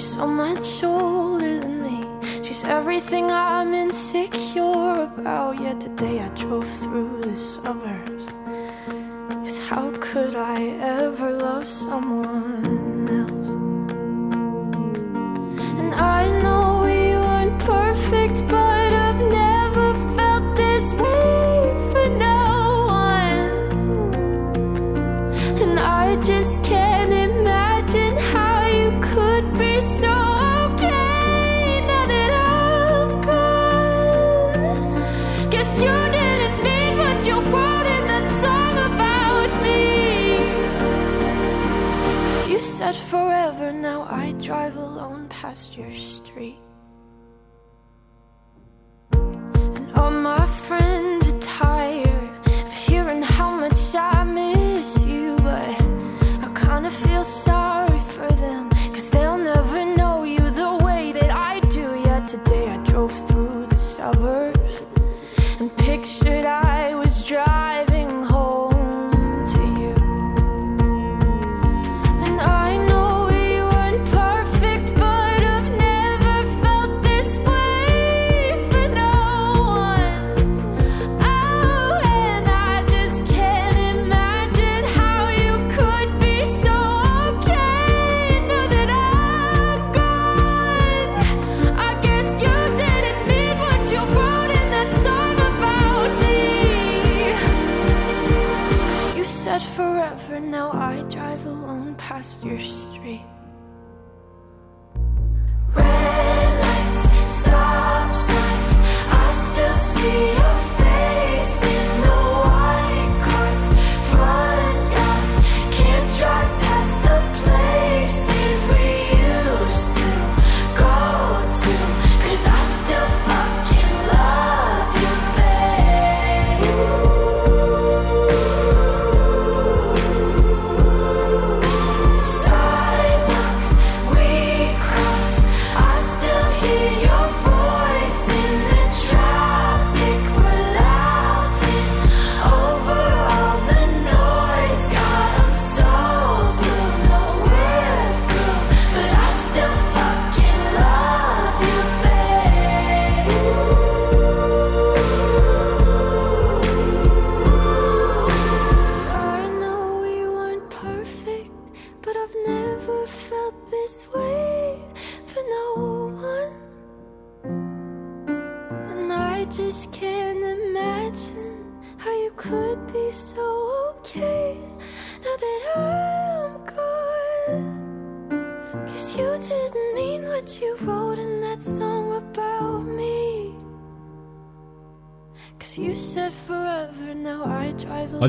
She's so much older than me. She's everything I'm insecure about. Yet today I drove through the suburbs. Cause how could I ever love someone else? And I know we weren't perfect.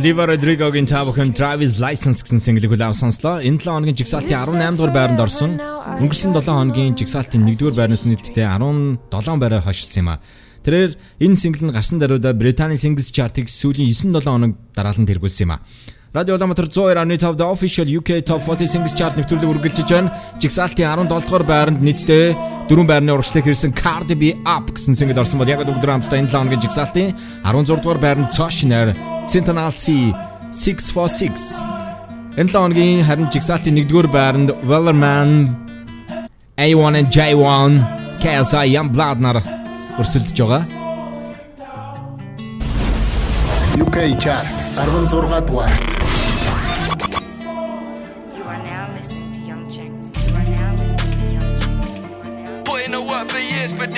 Родригогийн та бүхэн Driver's License гэсэн single-ийг хүлээв сонслоо. Энэ 7 хоногийн жигсаалтын 18 дугаар байранд орсон. Өнгөрсөн 7 хоногийн жигсаалтын 1 дугаар байрнаас нийтдээ 17 байраа хашилсан юм а. Тэрээр энэ single нь гарсан даруйда Британий Singles Chart-ыг сүүлийн 9-7 хоног дараалан тэргүүлсэн юм а. Радио Улаанбаатар 102.5 The Official UK Top 40 Singles Chart нэвтрүүлэг үргэлжилж байна. Жигсаалтын 17 дугаар байранд нийтдээ 4 байрны урагшлаг хэрсэн Cardi B Up гэсэн single орсон бол яг өдөр хамтдаа энэ 7 хоногийн жигсаалтын 16 дугаар байранд Cautionary Sentinel C 646 Энэ 7 хоногийн харин жигсаалтын 1-р байранд Wellerman A1 and J1 KSI Youngblood нар өрсөлдөж байгаа. UK Chart 16 дугаарт.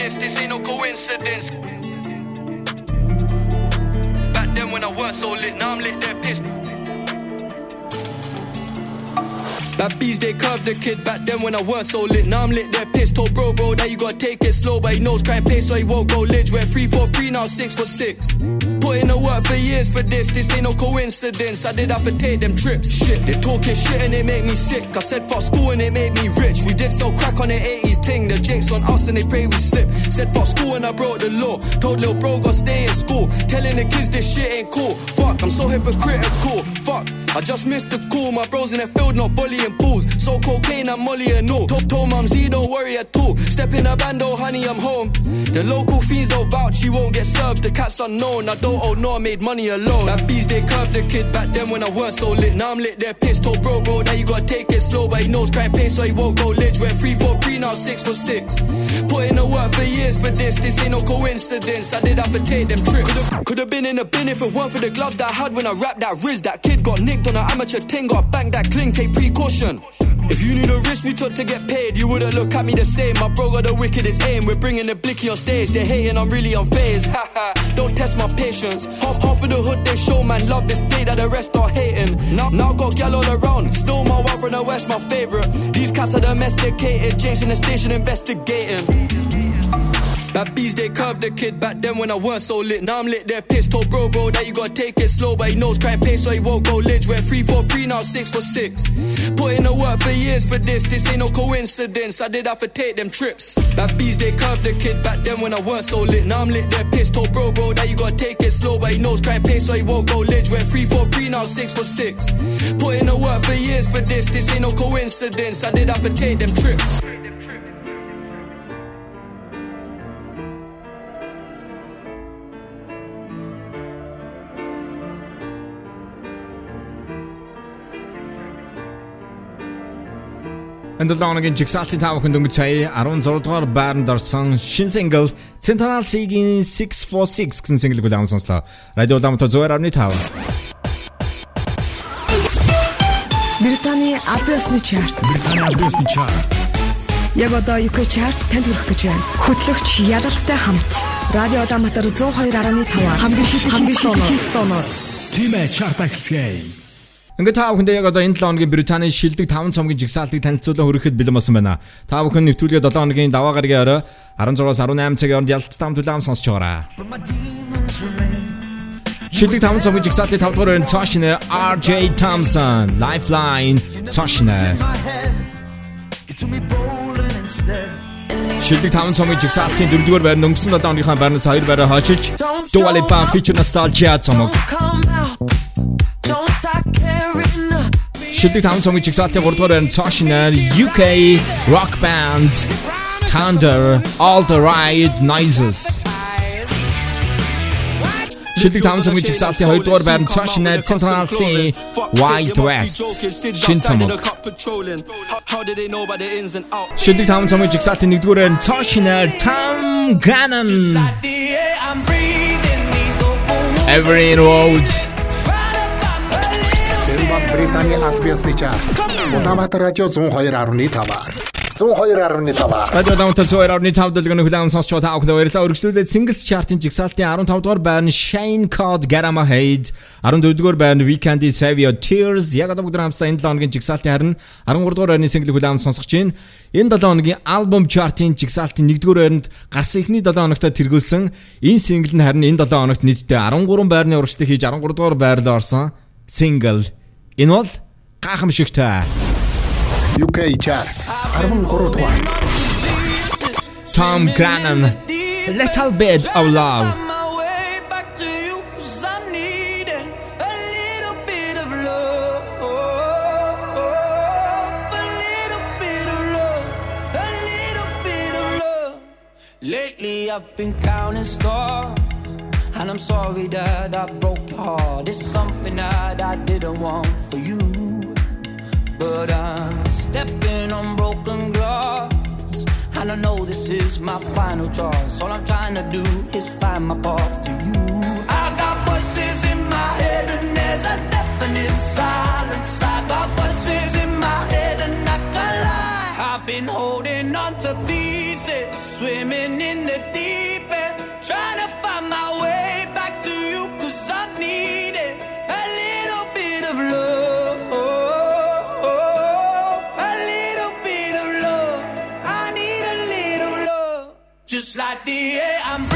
This, this ain't no coincidence. Back then when I was so lit, now I'm lit, they're pissed. Bad bees, they curved the kid back then when I was so lit. Now I'm lit, they're pissed. Told bro, bro, that you gotta take it slow, but he knows crime pay, so he won't go ledge. Went 3 for 3, now 6 for 6. Put in the work for years for this, this ain't no coincidence. I did have to take them trips. Shit, they talking shit and it make me sick. I said fuck school and it made me rich. We did sell crack on the 80s ting. The jakes on us and they pray we slip. Said fuck school and I broke the law. Told little bro, go stay in school. Telling the kids this shit ain't cool. Fuck, I'm so hypocritical. Fuck. I just missed the call, my bros in the field not pools. So cocaine and molly and all. Told, told mum Z don't worry at all. Step in a bando, oh, honey, I'm home. The local fiends don't vouch, you won't get served. The cat's unknown, I don't owe no, I made money alone. That bees they curved the kid back then when I was so lit. Now I'm lit, they're pissed. Told bro, bro, that you gotta take it slow, but he knows crime pay, so he won't go ledge. Went 3 for 3, now 6 for 6. Put in the work for years for this, this ain't no coincidence. I did have to take them trips. Could've, could've been in a bin if it weren't for the gloves that I had when I wrapped that wrist. That kid got nicked on an amateur ting, got banged that cling, take precaution. If you knew the risk we took to get paid, you wouldn't look at me the same. My bro got the wickedest aim. We're bringing the blicky on stage. They're hating, I'm really unfazed. Haha, don't test my patience. Half, half of the hood they show, man, love this play that the rest are hating. Now, now got gal all around. Still my wife from the west, my favorite. These cats are domesticated. Jason the station investigating. Bad bees, they curved the kid back then when I was so lit. Now I'm lit, they're pissed. Told bro, bro, that you gotta take it slow, but he knows crime pay, so he won't go ledge. Went 3 for 3, now 6 for 6. Put in the work for years for this, this ain't no coincidence. I did have to take them trips. Bad bees, they curved the kid back then when I was so lit. Now I'm lit, they're pissed. Told bro, bro, that you gotta take it slow, but he knows crime pay, so he won't go ledge. Went 3 for 3, now 6 for 6. Put in the work for years for this, this ain't no coincidence. I did have to take them trips. Энэ 7 хоногийн жигсаалтын 5 хүнд өнгөц сая 16 дугаар байранд орсон шин single Central Sea-гийн 646 гэсэн single хүлээм сонслоо. Радио Улаанбаатар 102.5. Британий албан ёсны чарт. Британий албан ёсны чарт. Яг одоо UK чарт танд хүрэх гэж байна. Хөтлөгч ялалтай хамт. Радио Улаанбаатар 102.5 хамгийн шилдэг хамгийн шилдэг тоноор. Тимэ чарт ахилцгээе. Ингээд та бүхэндээ яг одоо энэ 7 хоногийн Британий шилдэг 5 цомгийн жигсаалтыг танилцуулан хүрэхэд бэлэн болсон байна. Та бүхэн нэвтрүүлгээ 7 хоногийн даваа гарагийн орой 16-аас 18 цагийн хооронд ялцтай хамтулаам сонсч байгаарай. Шилдэг 5 цомгийн жигсаалтын 5 дугаар өрн Цошны RJ Thompson, Lifeline, Цошны. Шилдэг 5 цомгийн жигсаалтын 4 дугаар байранд өнгөрсөн 7 хоногийнхаа байрнаас 2 байраа хожиж Dua Lipa feature Nostalgia цомог. Шилдэг таван цомгийн чигсалтын 3 дугаар байрны Tosh нэр UK rock band Thunder All the Right Noises. Шилдэг таван цомгийн чигсалтын 2 дугаар байрны Tosh нэр Central Cee Wild West. Шин цомог. Шилдэг таван цомгийн чигсалтын 1 дугаар байрны Tosh нэр Tom Grennan. Evering Road Британий албан ёсны чарт. Улаанбаатар радио 102.5. 102.5. Радио Даунтал цоорны 5 дэлгэн хүлээн сонсч та бүхэнд баярлалаа. Өргөжлүүлээд Singles Chart-ын жигсаалтын 15 дугаар байр нь Shine Code Garama Hate, 14 дугаар байр нь Weekend Savio Tears. Яг одоо бүгд хамтдаа энэ 7 хоногийн жигсаалтын харин 13 дугаар байрны single хүлээн сонсож байна. Энэ 7 хоногийн album chart-ын жигсаалтын 1 дугаар байранд гарсан эхний 7 хоногт тэргүүлсэн энэ single нь харин энэ 7 хоногт нийтдээ 13 байрны урагшлыг хийж 13 дугаар байрлал орсон single. Энэ бол гайхамшигтай. UK chart 13 дугаарт. Tom Grennan Little Bit of Love. Lately I've been counting stars And I'm sorry that I broke your heart. It's something that I didn't want for you. But I'm stepping on broken glass. And I know this is my final choice. All I'm trying to do is find my path to you. I got voices in my head and there's a deafening silence. I got voices in my head and I can't lie. I've been holding on to pieces Swimming in the deep end Trying to find my way the air I'm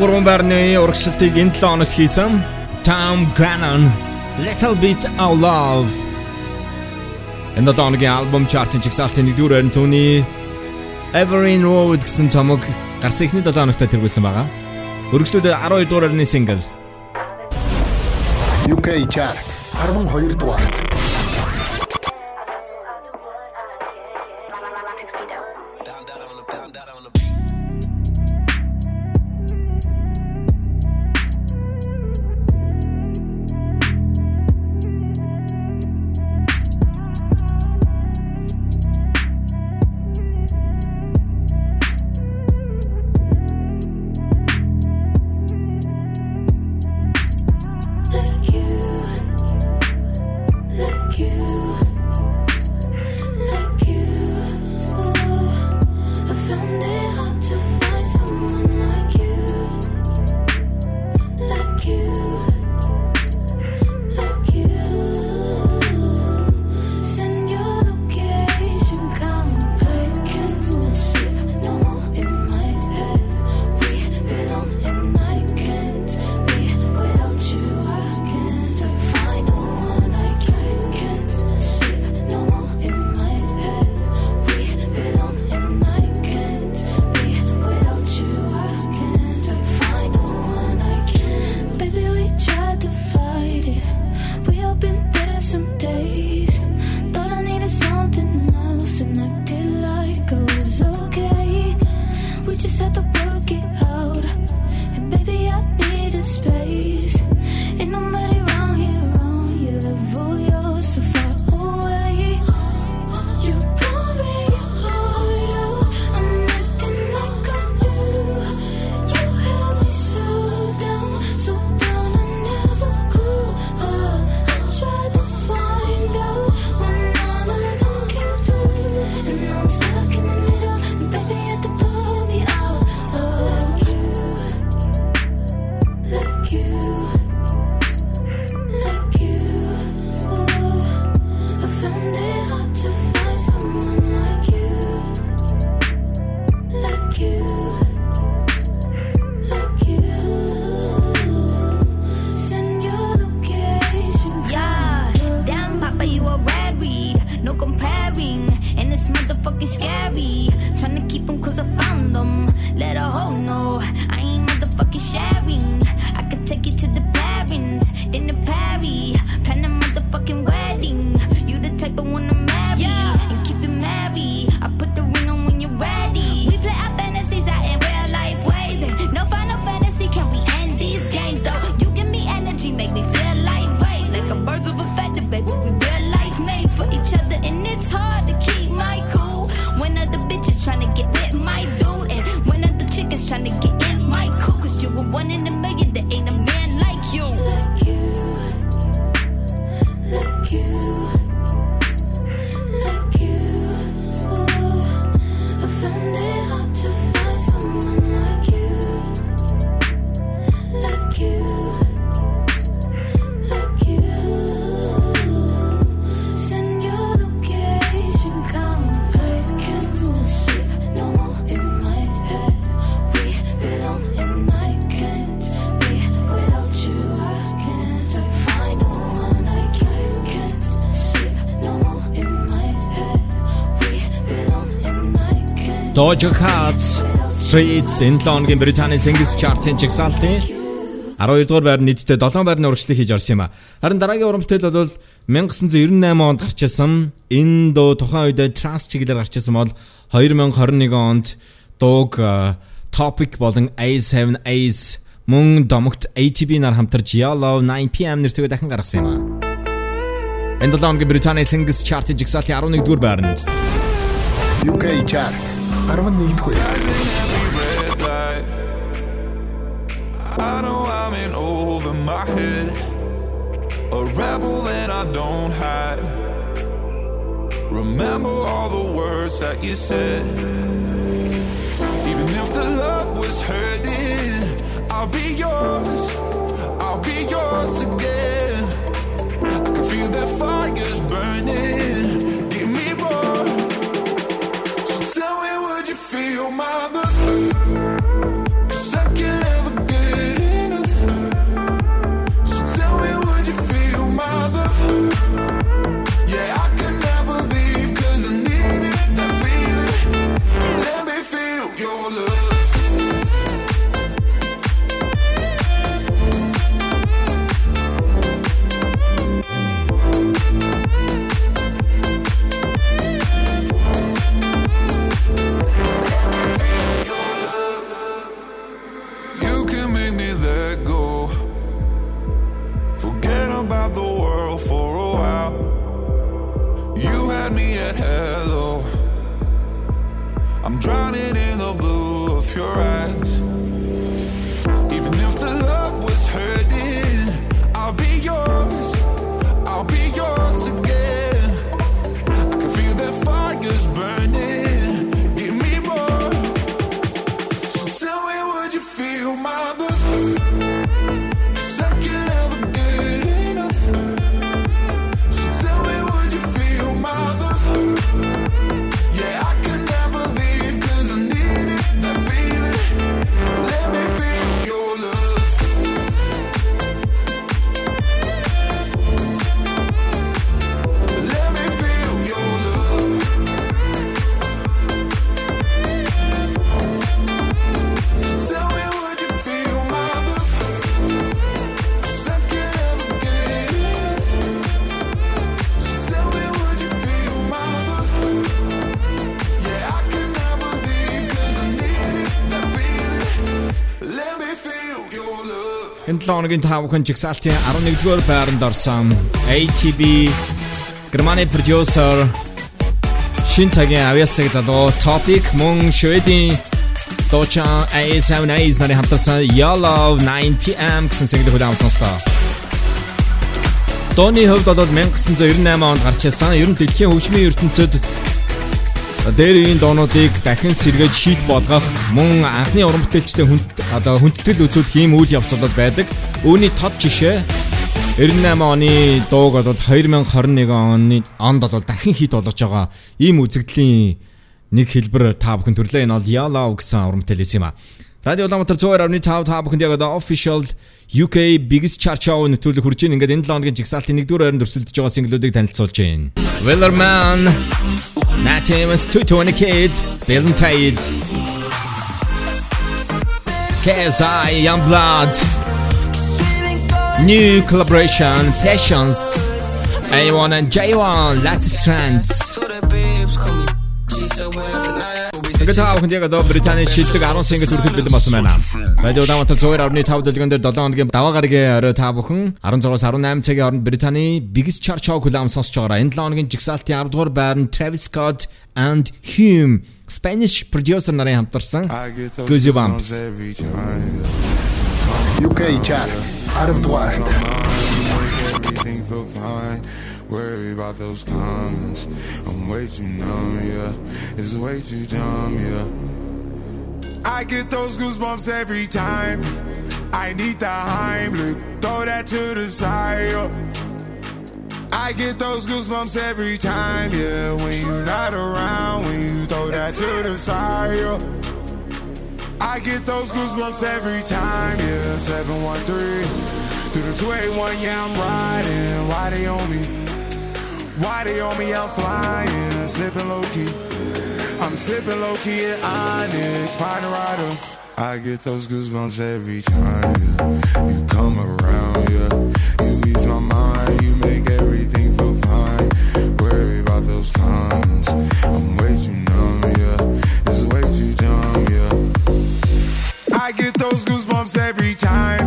2003 байрны урагшилтыг энэ 7 хоногт хийсэн Tom Grennan Little Bit of Love. Энэ 7 хоногийн альбом чартын жигсаалтын 1-р байрны түүний Everin Road гэсэн цомог гарсан эхний 7 хоногт тэргүүлсэн байгаа. Өргөжлөлд 12 дугаар байрны сингл. UK chart 12 дугаарт Doja Cat Streets 7 хоногийн Британий Singles Chart-ын жигсаалтын 12 дугаар байр нийтдээ 7 байрны урагшлыг хийж орсон юм а. Харин дараагийн уран бүтээл бол 1998 онд гарч ирсэн. Дуу тухайн үед Trance чиглэлээр гарч ирсэн бол 2021 онд э, Topic болон A7 Ace мөн домогт ATB нар хамтарч Yellow 9pm нэртэйг дахин гаргасан юм а. Энэ 7 хоногийн Британий Singles Chart-ын жигсаалтын 11 дугаар байранд UK Chart 11-р. red. I know I'm in over my head. A rebel and I don't hide. Remember all the words that you said. Even if the love was hurting, I'll be yours. I'll be yours again. Хоногийн 5 хүн жигсаалтын 11-р байранд орсон ATB Германы продюсер шин цагийн авьяасаг залуу Topic мөн Шведийн Доча A7 A's нарын хамтарсан Yellow 9pm гэсэн single хүлээм сонслоо. Дооны хувьд бол 1998 онд гарч ирсэн. Ер нь дэлхийн хөгжмийн ертөнцид дээр энэ доонуудыг дахин сэргээж хит болгох мөн анхны уран бүтээлчтэй хүнд одоо хүндэтгэл үзүүлэх ийм үйл явц бол байдаг. Үүний тод жишээ 98 оны дууг бол 2021 оны онд бол дахин хит болгож байгаа ийм үзэгдлийн нэг хэлбэр та бүхэн төрлөө энэ бол Yellow гэсэн уран бүтээлээс юм а. Радио Улаанбаатар 102.5 та бүхэнд яг одоо official UK Biggest Chart Show нэвтрүүлэг хүрч ийн ингээд энэ 7 хоногийн жигсаалтын 1-р байранд өрсөлдөж байгаа single-үүдийг танилцуулж байна. Wellerman, Natimus 220 Kids, and Tate. KSI, Youngblood. New collaboration, Passions. A1 and J1, Lattice Trends. Та бүхэнд яг одоо Британий шилдэг 10 single төрөхөд бэлэн болсон байна. Радио Улаанбаатар 102.5 дэлгэн дээр 7 хоногийн даваа гарагийн орой та бүхэн 16-аас 18 цагийн хооронд Британий Biggest Chart Show хүлээм сонсож байгаа. Энэ 7 хоногийн жигсаалтын 10 дугаар байрны Travis Scott and Hume Spanish producer нарын хамтарсан goosebumps. UK chart out of Duarte. Worry about those comments. I'm way too numb, yeah. It's way too dumb, yeah. I get those goosebumps every time. I need the Heimlich. Throw that to the side. I get those goosebumps every time, yeah. When you're not around, when you throw that to the side. I get those goosebumps every time, yeah. 713 through the 281, yeah, I'm riding. Why they on me? Why they on me? I'm flying, sipping low key. I'm sipping low key at Onyx, find a rider. I get those goosebumps every time, yeah. You come around, yeah. You ease my mind, you make everything feel fine. Worry about those comments. I'm way too numb, yeah. It's way too dumb, yeah. I get those goosebumps every time.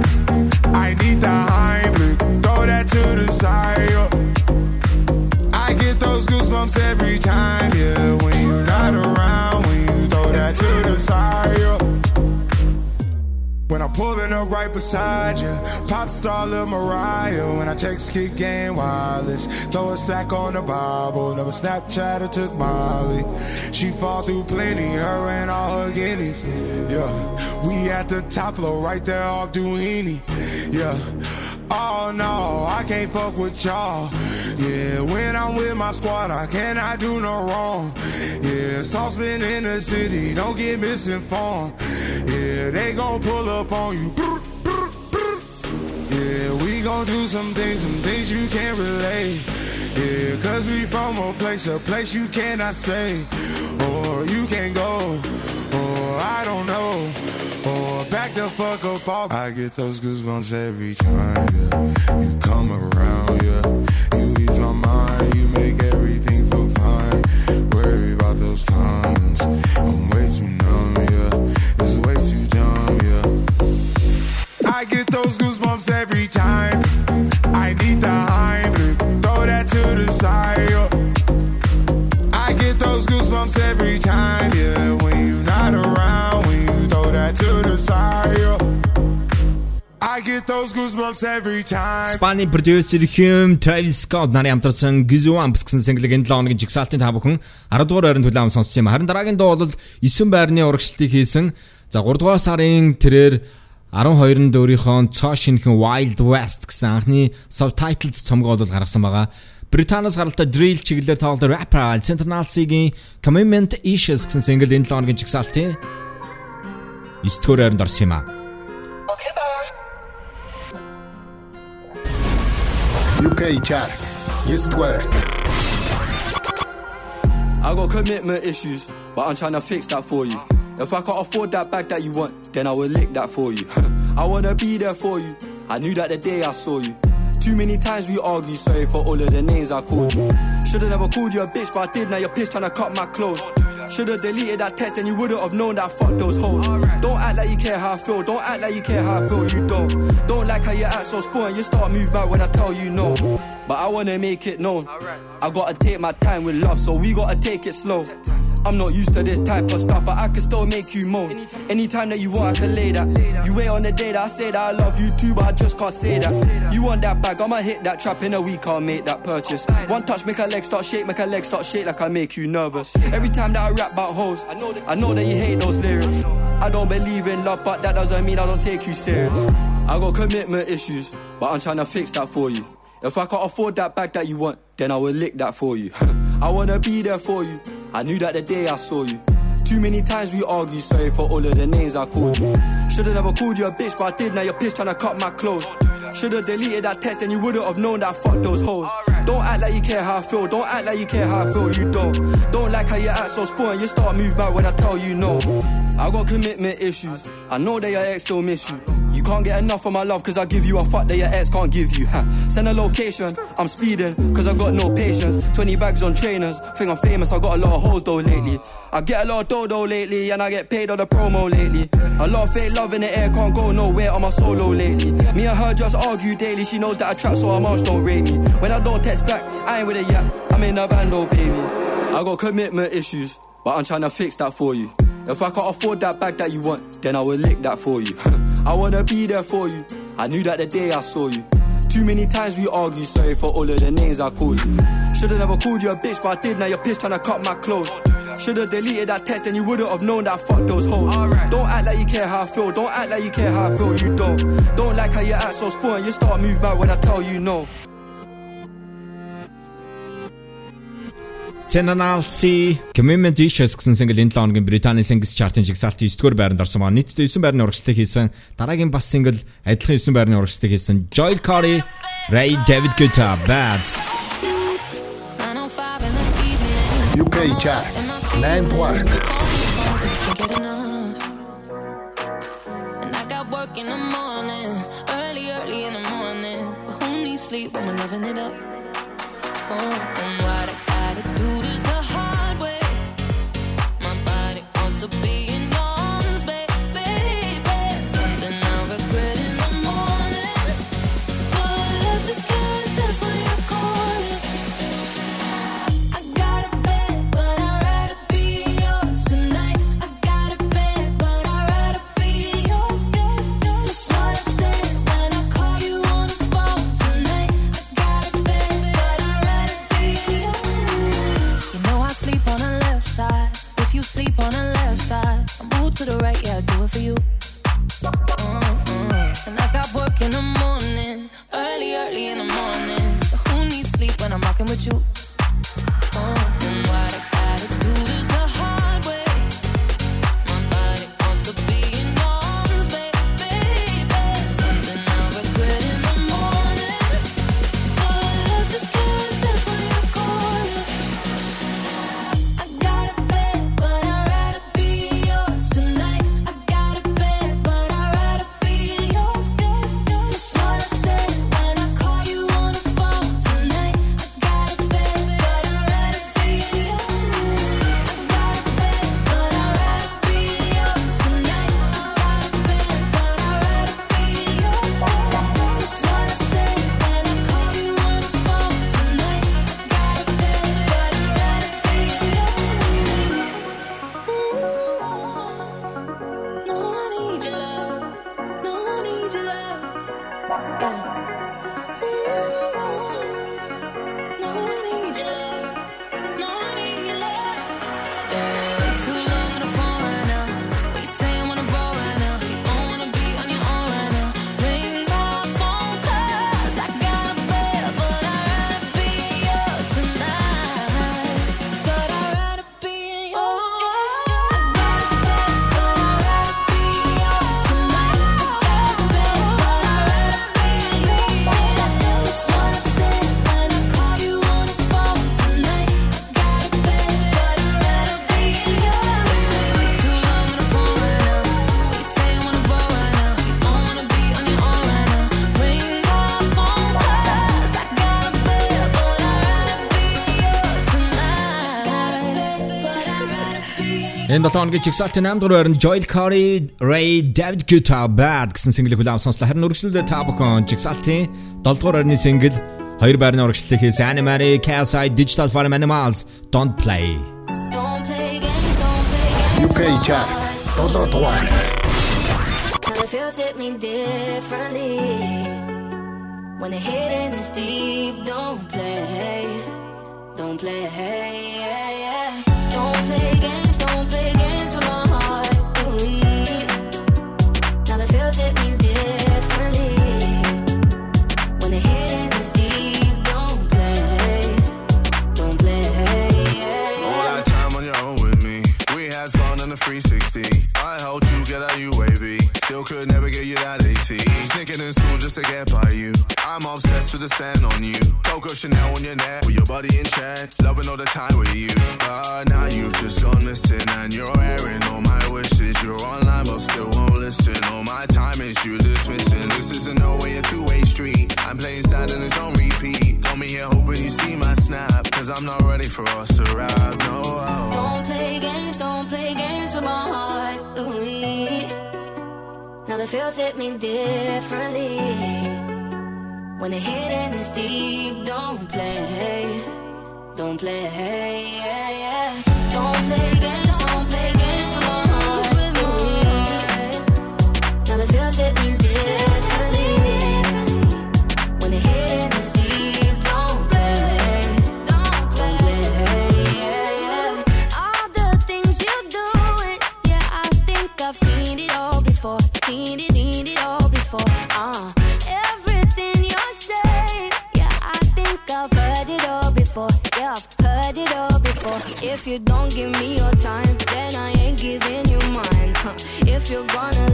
I need the Heimlich, throw that to the side. I get those goosebumps every When I'm pulling up right beside you, pop star Lil Mariah. When I text kick game wireless, throw a stack on the Bible. Never Snapchat or took Molly. She fall through plenty, her and all her guineas. Yeah, we at the top floor, right there off Duini. Yeah. Oh no, I can't fuck with y'all. Yeah, when I'm with my squad, I cannot do no wrong. Yeah, sauce been in the city, don't get misinformed. Yeah, they gon' pull up on you. Yeah, we gon' do some things, some things you can't relate. Yeah, cause we from a place, a place you cannot stay. Or you can't go, or I don't know. Or back the fuck up off. I get those goosebumps every time, yeah. You come around, yeah. You ease my mind, you make everything feel fine. Worry about those comments. I'm way too numb, yeah. It's way too dumb, yeah. I get those goosebumps every time. I need the Heimlich, throw that to the side. yeah. I get those goosebumps every time, yeah. Yeah. I get those goosebumps every time. Spani producer Hume Travis Scott нарын хамтарсан Amps гэсэн single энэ 7 хоногийн жигсаалтын та бүхэн 10 дугаар байранд хүлээм сонссон юм. Харин дараагийн дуу бол 9 байрны урагшлтыг хийсэн. За 3 дугаар сарын тэрээр 12-нд өөрийнхөө цоо шинхэн Wild West гэсэн анхны subtitled цомгоо бол гаргасан байгаа. Британаас гаралтай drill чиглэлээр тоглолт rapper Central C-гийн Commitment Issues гэсэн single энэ 7 хоногийн жигсаалтын 9 дугаар байранд орсон юм а. UK chart 9 дугаарт I got commitment issues, but I'm trying to fix that for you. If I can't afford that bag that you want, then I will lick that for you. I wanna be there for you. I knew that the day I saw you. Too many times we argue, sorry for all of the names I called you. Should've never called you a bitch, but I did. Now you're pissed trying to cut my clothes. Should've deleted that text, and you wouldn't have known that I fucked those hoes. Don't act like you care how I feel. Don't act like you care how I feel. You don't. Don't like how you act so spoiled. You start move back when I tell you no. But I wanna make it known. I gotta take my time with love, so we gotta take it slow. I'm not used to this type of stuff, but I can still make you moan. Anytime that you want, I can lay that. You wait on the day that I say that I love you too, but I just can't say that. You want that bag, I'ma hit that trap in a week, I'll make that purchase. One touch, make a leg start shake, make a leg start shake like I make you nervous. Every time that I rap about hoes, I know that you hate those lyrics. I don't believe in love, but that doesn't mean I don't take you serious. I got commitment issues, but I'm trying to fix that for you. If I can't afford that bag that you want, then I will lick that for you. I wanna be there for you. I knew that the day I saw you. Too many times we argue, sorry for all of the names I called you. Should've never called you a bitch, but I did. Now you're pissed trying to cut my clothes. Should've deleted that text, and you wouldn't have known that I fucked those hoes. Don't act like you care how I feel. Don't act like you care how I feel. You don't. Don't like how you act so spoiled. You start move back when I tell you no. I got commitment issues. I know that your ex still miss you. You can't get enough of my love cause I give you a fuck that your ex can't give you. Send a location, I'm speeding cause I got no patience. 20 bags on trainers, think I'm famous, I got a lot of hoes though lately. I get a lot of dodo lately and I get paid on the promo lately. A lot of fake love in the air, can't go nowhere on my solo lately. Me and her just argue daily, she knows that I trap so her march don't rate me. When I don't text back, I ain't with a yap, I'm in a bando baby. I got commitment issues. but I'm trying to fix that for you. If I can't afford that bag that you want, then I will lick that for you. I wanna be there for you. I knew that the day I saw you. Too many times we argue, sorry for all of the names I called you. Should've never called you a bitch, but I did. Now you're pissed trying to cut my clothes. Should've deleted that text, and you wouldn't have known that fuck those hoes. Don't act like you care how I feel. Don't act like you care how I feel. You don't. Don't like how you act so spoiled. You start move back when I tell you no. Tenanalsi Commitment Issues гэсэн single энэ 7 хоногийн Британий Singles Chart-ын жигсаалтын 9-р байранд орсон маань нийтдээ 9 байрны урагшлалтыг хийсэн. Дараагийн бас single адилхан 9 байрны урагшлалтыг хийсэн Joel Corey, Ray David Guetta Bad. UK chart 9 дугаарт And I got work in the morning, early, early in the morning. But who needs sleep when we're loving it up? Oh, Энэ 7 хоногийн жигсаалтын 8 дугаар байранд Joel Corey, Ray David Guetta Bad гэсэн single хүлээм сонслоо. Харин үргэлжлүүлээ та бүхэн жигсаалтын 7 дугаар байрны single 2 байрны урагшлалтыг хийсэн Annie Marie, KSI Digital Farm Animals Don't Play. UK chart 7 дугаарт Now the feels hit me differently. When the hidden is deep, don't play, don't play, Chanel on your neck with your body in check. Loving all the time with you. But now you've just gone missing and you're airing all my wishes. You're online but still won't listen. All my time is you dismissing. This isn't no way a two-way street. I'm playing sad and it's on repeat. Got me here hoping you see my snap. Cause I'm not ready for us to ride. No. Don't play games, don't play games with my heart. Ooh, now the feels hit me differently. When the hidden is deep, don't play. Don't play. Yeah, yeah. Don't play games, don't play games. With me. Now the feels hit me. If you don't give me your time, then I ain't giving you mine. If you're gonna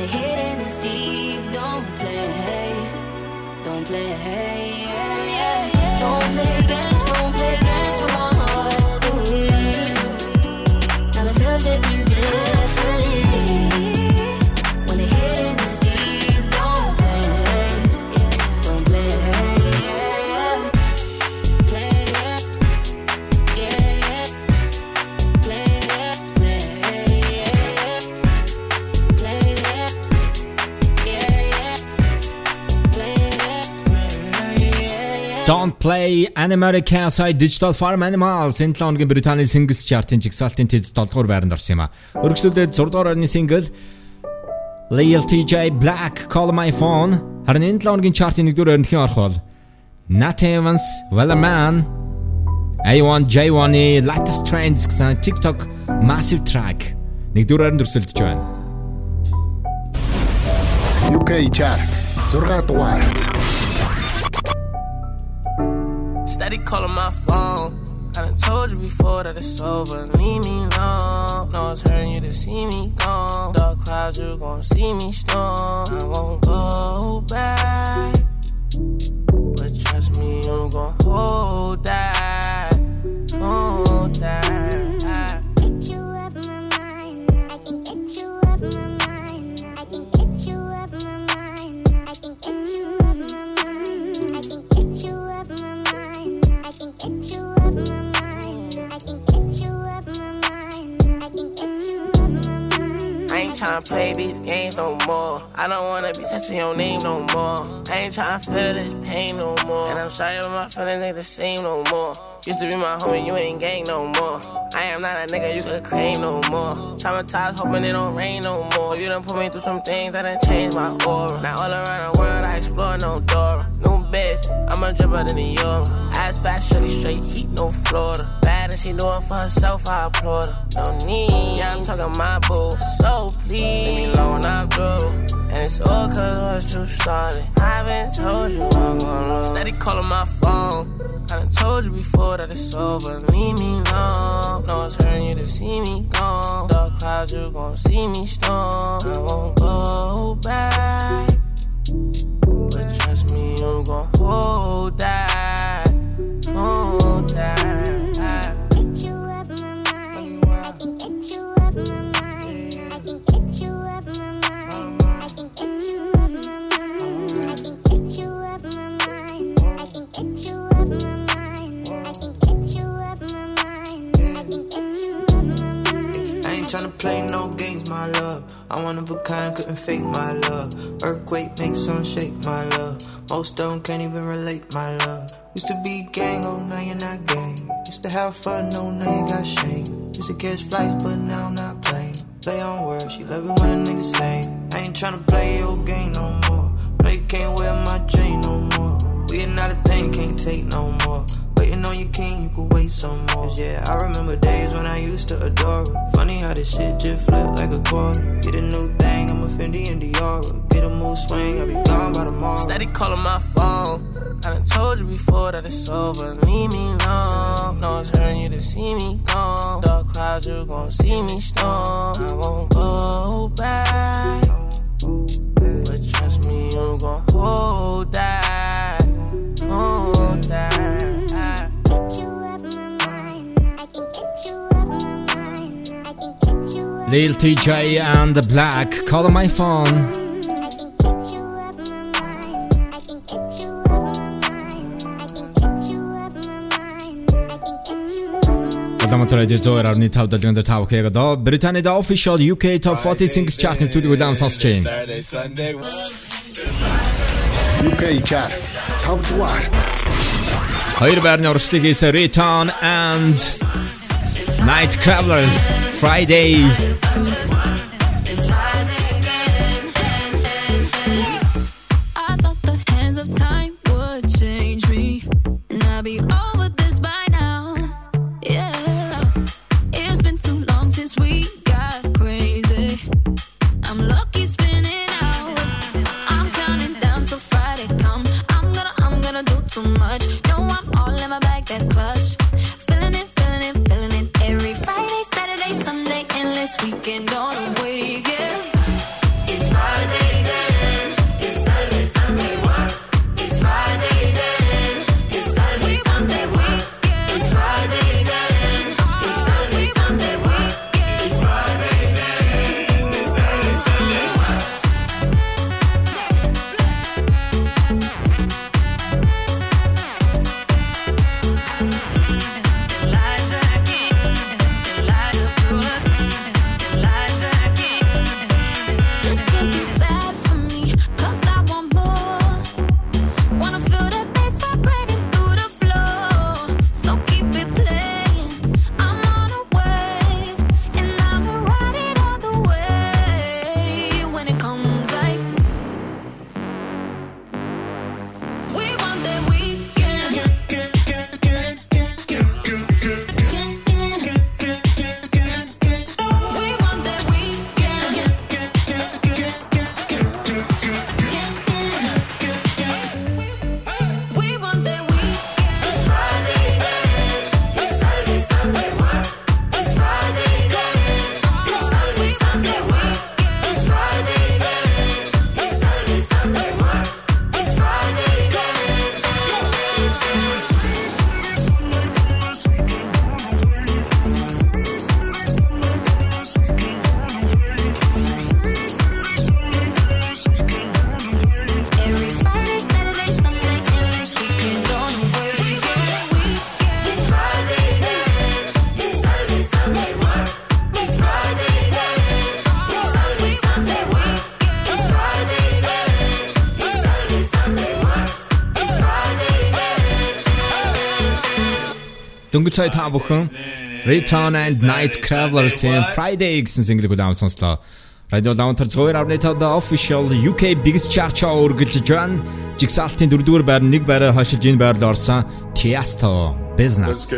the hitting is deep, don't play, don't play. Play Animalica сая Digital Farm Animals энэ 7 хоногийн Британий Singles Chart-ын жигсаалтын тэд 7 дугаар байранд орсон юм а. Өргөжлөлдөө 6 дугаар орны single Lil TJ Black Call My Phone харин энэ 7 хоногийн chart-ын 1 дугаар орныхын орох бол Nat Evans Wellerman A1 J1-ы Latest Trends гэсэн TikTok Massive Track 1 дугаар орнд өрсөлдөж байна. UK chart 6 дугаарт Steady calling my phone. I done told you before that it's over. Leave me alone. No, it's hurting you to see me gone. Dark clouds, you gon' see me storm. I won't go back. But trust me, you gon' hold that. Tryna play these games no more. I don't wanna be touching your name no more. I ain't tryna feel this pain no more. And I'm sorry, but my feelings ain't the same no more. Used to be my homie, you ain't gang no more. I am not a nigga you could claim no more. Traumatized, hoping it don't rain no more. You done put me through some things that done changed my aura. Now all around the world, I explore no door. New bitch, I'm a dripper than the euro. Ass fast, shorty straight heat, no Florida. Bad and she doing for herself, I applaud her. No need, yeah, I'm talking my boo. So please, leave me alone, I'm through. And it's all cause what's too started. I've been told you I'm gonna Steady calling my phone. I done told you before that it's over. Leave me alone. No, it's hurting you to see me gone. Dark clouds, you gon' see me storm. I won't go back. You gon' hold that. Tryna play no games, my love. I'm one of a kind, couldn't fake my love. Earthquake makes some shake, my love. Most don't can't even relate, my love. Used to be gang, oh now you're not gang. Used to have fun, oh now you got shame. Used to catch flights, but now I'm not playing. Play on words, she love it when a nigga say. I ain't tryna play your game no more. No, you can't wear my chain no more. We are not a thing, can't take no more. Waiting on your king, you could wait some more. 'Cause yeah, I remember days when I used to adore her. Funny how this shit just flip like a quarter. Get a new thing, I'm a Fendi and Diora. Get a mood swing, I'll be gone by tomorrow. Steady calling my phone. I done told you before that it's over. Leave me alone. No, it's hurting you to see me gone. Dark clouds, you gon' see me storm. I won't go back. But trust me, you gon' hold that. Hold that. Lil Tjay and the 6LACK, call on my phone. Улаанбаатар радио 102.5 дэлгэн дээр тав хийгээд оо Британийн The Official UK Top 40 Singles Chart нэвтрүүлгийг улаан сонсч байна. UK Chart 5 дугаар. Хоёр байрны урагшлыг хийсэн Riton and Nightcrawlers Friday Дөнгөж сая та бүхэн Return and Night Travelers-ийн Friday гэсэн single-ийг улаан сонслоо. Radio Launter 2.5 the official UK Biggest Chart show үргэлжлэж байна. Jigsaw-ийн 4-р байр нэг байраа хашиж энэ байрлал орсон Tiesto Business.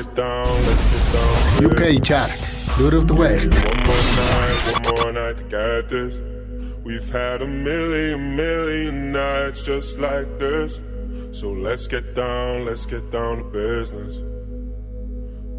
UK chart 4 дугаарт One more night, one more night to get this. We've had a million, million nights just like this. So let's get down, let's get down to business.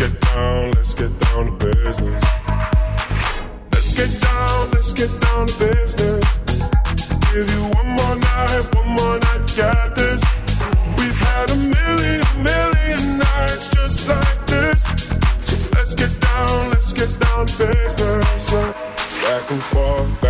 Get down, let's get down to business. Let's get down, let's get down to business. Give you one more night, one more night get this. We've had a million, million nights just like this. So let's get down, let's get down to business. Back and forth, back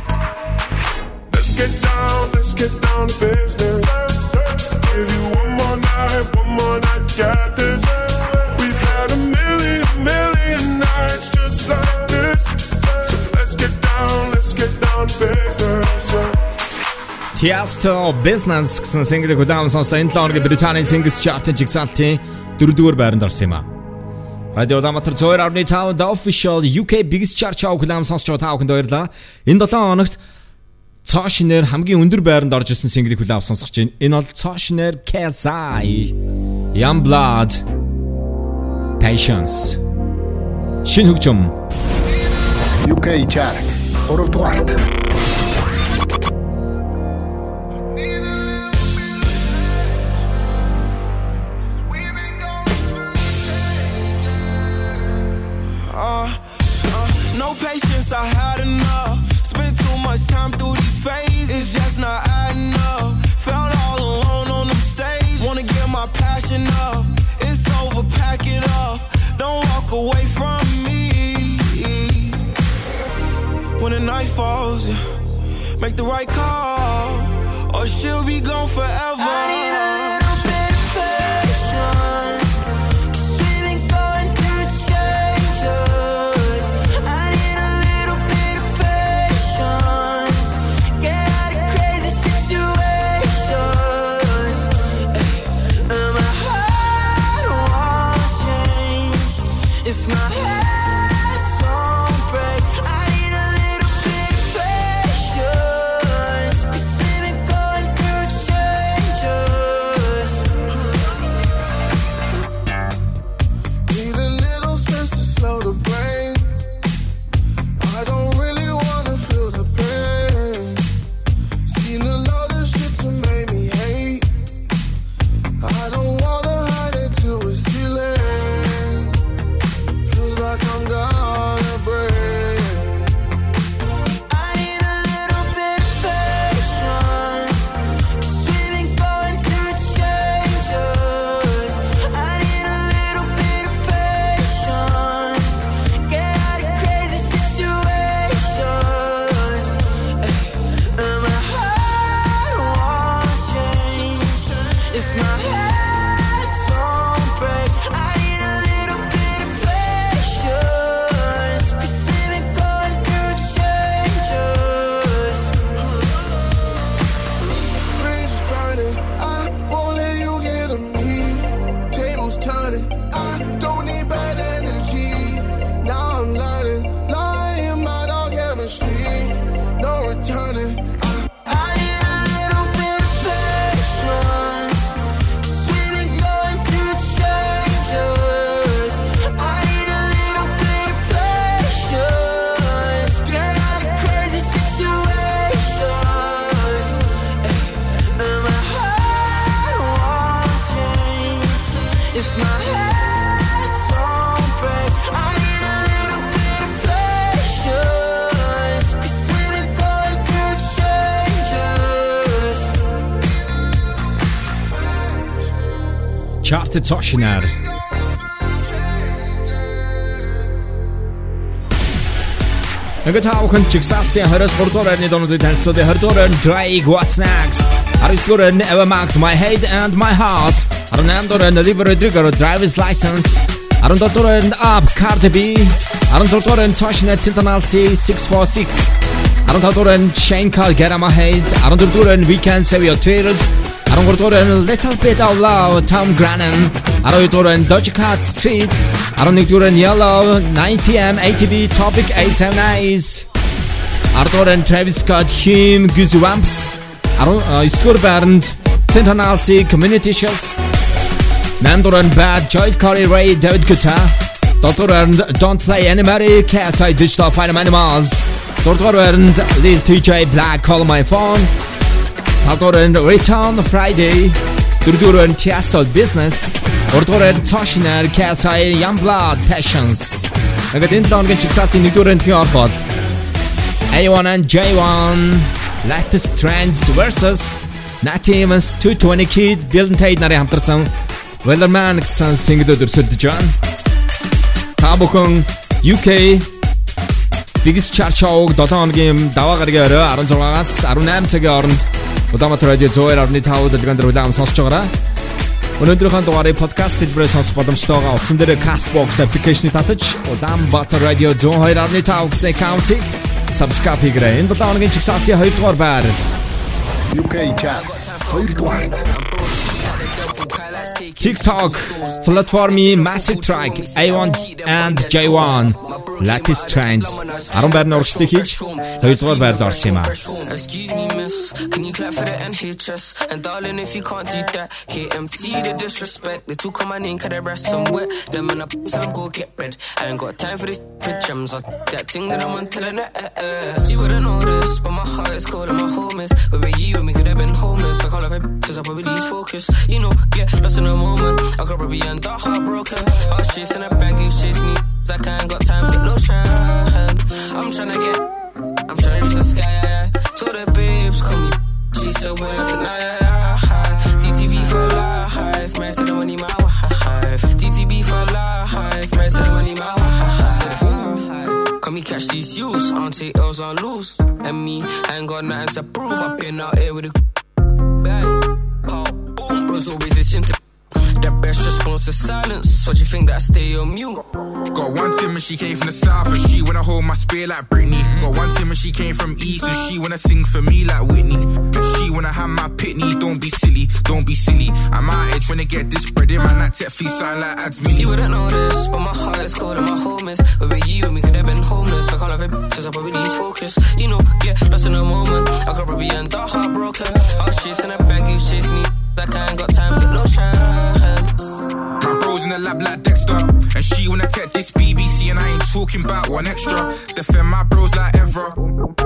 Get down, let's get down to business. Give you one more night, one more night, got this. We've had a million, million nights just like this. So let's get down, let's get down to business. Tiesto Business гэсэн single хүлээм сонслоо энэ 7 хоногийн Британий Singles Chart-ын жигсаалтын 4-р байранд орсон юм а. Радио Улаанбаатар 102.5 The Official UK Biggest Chart Show хүлээм сонсч байгаа та бүхэнд баярлалаа. Энэ 7 хоногт Цоо шинээр хамгийн өндөр байранд орж ирсэн single хүлээм сонсгож байна. Энэ бол Цоо шинээр Kazai Young Blood Patience Шинэ хөгжим UK Chart 3 дугаарт Uh, uh, no patience, I had enough. Spent too much time through passion up. It's over, pack it up. Don't walk away from me. When the night falls, make the right call, or she'll be gone forever. I Chart Цоо шинээр Ингээд таахан чигсалтын 23 дугаар байрны донуудыг танилцуулъя. 20 дугаар байрны Drake What's Next. 19 дугаар байрны Eva Max My Head and My Heart. 18 дугаар байрны Olivia Rodrigo Driver's License. 17 дугаар байрны Up Cardi B. 16 дугаар байрны Toshna Sentinel C 646. 15 дугаар байрны Shane Carl Get On My Head. 14 дугаар байрны Weekend Save Your Tears. Aron gortoren run a little bit Out Loud, Tom Grennan. Aron gortoren Doja Cat Streets to gortoren Yellow, 9pm, ATV, Topic Ace and Ace Aron gortoren Travis Scott, Him, Goosebumps Aron Iskur Bernd, Centenazi, Community Shows Мен дуран Bad, Joel Corry Raye, David Guetta. Доктор Эрнд Don't Play Anybody, KSI Digital Farm Animals. Сурдгаар Эрнд Lil Tjay 6LACK Call My Phone. 5 дугаар байранд Return Friday. 4 дугаар байранд Tiesto Business. 3 дугаар байранд Toshinar KSI Youngblood Passions. Ингээд энэ 7 хоногийн чигсалтын 1 дугаар байрны орхоод A1 and J1 Latest Trends versus Natty Evans 220 Kid Bill Tate нарын хамтарсан Wellerman гэсэн single-д өрсөлдөж байна. Та бүхэн UK Biggest Chart Show 7 хоногийн даваа гарагийн орой 16-аас 18 цагийн хооронд Улаанбаатар радио 102.5 дэлгэн дээр улаан сонсож байгаараа. Өнөөдрийнхөө дугаарыг подкаст хэлбэрээр сонсох боломжтой байгаа. Утсан дээр Castbox application-ыг татаж Улаанбаатар радио 102.5 гэсэн аккаунтыг subscribe хийгээрэй. Энэ 7 хоногийн чигсалтын 2 дугаар байр. UK Chart 2 дугаарт TikTok платформын Massive Track A1 and J1 Latest Trends 10 байрны урагшлыг хийж 2 дугаар байрлал орсон юм а. Excuse me, miss. Can you clap for the NHS? And darling, if you can't do that, KMT the disrespect. They took on my name, cause they breast some wet. Them and I some go get red. I ain't got time for this bitch. I'm so that thing that I'm on telling her. Uh, uh. She wouldn't know this, but my heart is cold and my home is. Where were you when we could have been homeless? I call her cause I probably lose focus. You know, get lost in a moment. I could probably end up heartbroken. I was chasing a bag, you chasing me. I ain't got time to lotion. I'm tryna get, I'm tryna reach the sky. To the babes, call me. She so well tonight. Yeah, yeah. TTB for life, man. Say the money my wife. TTB for life, man. Say the money my wife. The Come me catch these youths, I don't take L's on loose. And me, I ain't got nothing to prove. I've been out here with a Bros always listen to the best response is silence. What you think that I stay on mute? Got one Tim and she came from the south and she wanna hold my spear like Britney. Got one Tim and she came from east and she wanna sing for me like Whitney. And she wanna have my pitney. Don't be silly, don't be silly. I'm out here trying to get this bread in man. That tech fee sound like ads me. You wouldn't know this, but my heart is cold and my home is. Where were you when we could have been homeless? I can't have it, cause I probably lose focus. You know, get lost in a moment. I could probably end up heartbroken. I was chasing a bag, you chasing me. Like I ain't got time to lotion. Bros in the lab like Dexter. And she wanna take this BBC and I ain't talking about one extra. Defend my bros like ever.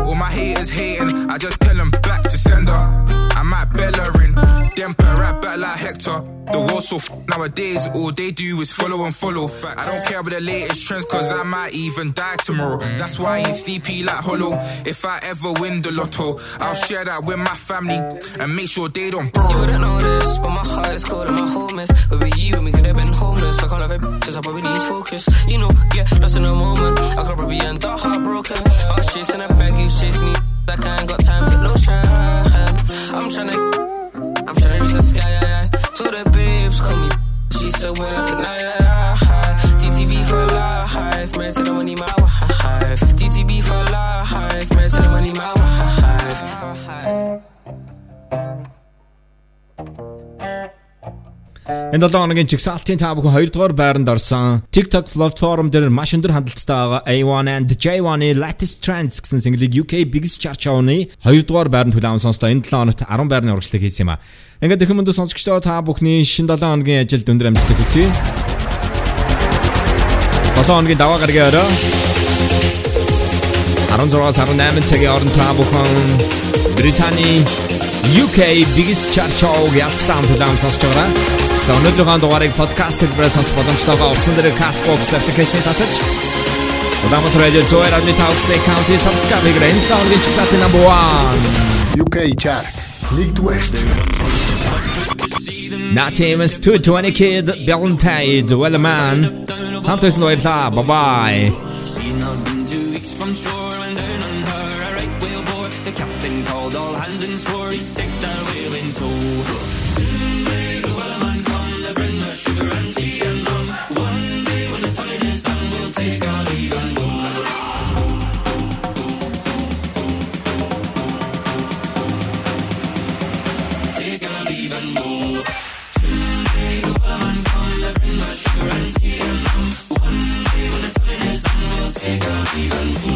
All my haters hating, I just tell them back to sender. I might Bellerin, them put right back like Hector. The world's so f- nowadays, all they do is follow and follow. I don't care about the latest trends, cause I might even die tomorrow. That's why I ain't sleepy like hollow. If I ever win the lotto, I'll share that with my family and make sure they don't borrow. You wouldn't know this, but my heart is cold and my home is. You we could have been homeless? I can't have it, cause I probably lose focus. You know, get lost in a moment. I could probably end up heartbroken. I was chasing a bag, you was chasing me. Like I ain't got time to lotion. I'm tryna, I'm tryna reach the sky. To the babes, call me. She so well tonight. Энэ 7 хоногийн чигсалтын та бүхэн 2 дугаар байранд орсон TikTok платформ дээр маш өндөр хандлттай байгаа A1 and J1-ы Latest Trends гэсэн single-ийг UK Biggest Chart Show-ны 2 дугаар байранд хүлээн сонслоо. Энэ 7 хоногт 10 байрны урагшлаг хийсэн юм а. Ингээд их мөндөд сонсогчдоо та бүхний шин 7 хоногийн ажилд өндөр амжилт хүсье. 7 хоногийн даваа гарагийн орой 16-аас 18 цагийн хооронд та бүхэн Британий UK Biggest Chart Show ялцсан хүлээн сонсож байгаа. За өнөөдрийн дугаарыг подкаст хэлбэрээр сонсох боломжтойгоо утсан дээр Castbox application-ыг татаж Улаанбаатар радио зөөр авны тавксээ county subscribe хийгээрэй. Энэ лонгийн чигсалтын number 1 UK Chart 1-р Natimus 220 Kid Valentine Wellerman Хамтайсан баярлаа. Bye bye. We'll take our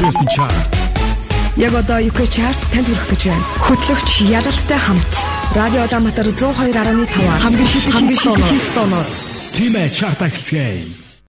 Ёсны чарт. Яг одоо UK чарт танд хүрэх гэж байна. Хөтлөгч Ялалтай хамт Радио Улаанбаатар 102.5 хамгийн шилдэг хамгийн шилдэг тоноор Тимэ чарт ахилцгээе.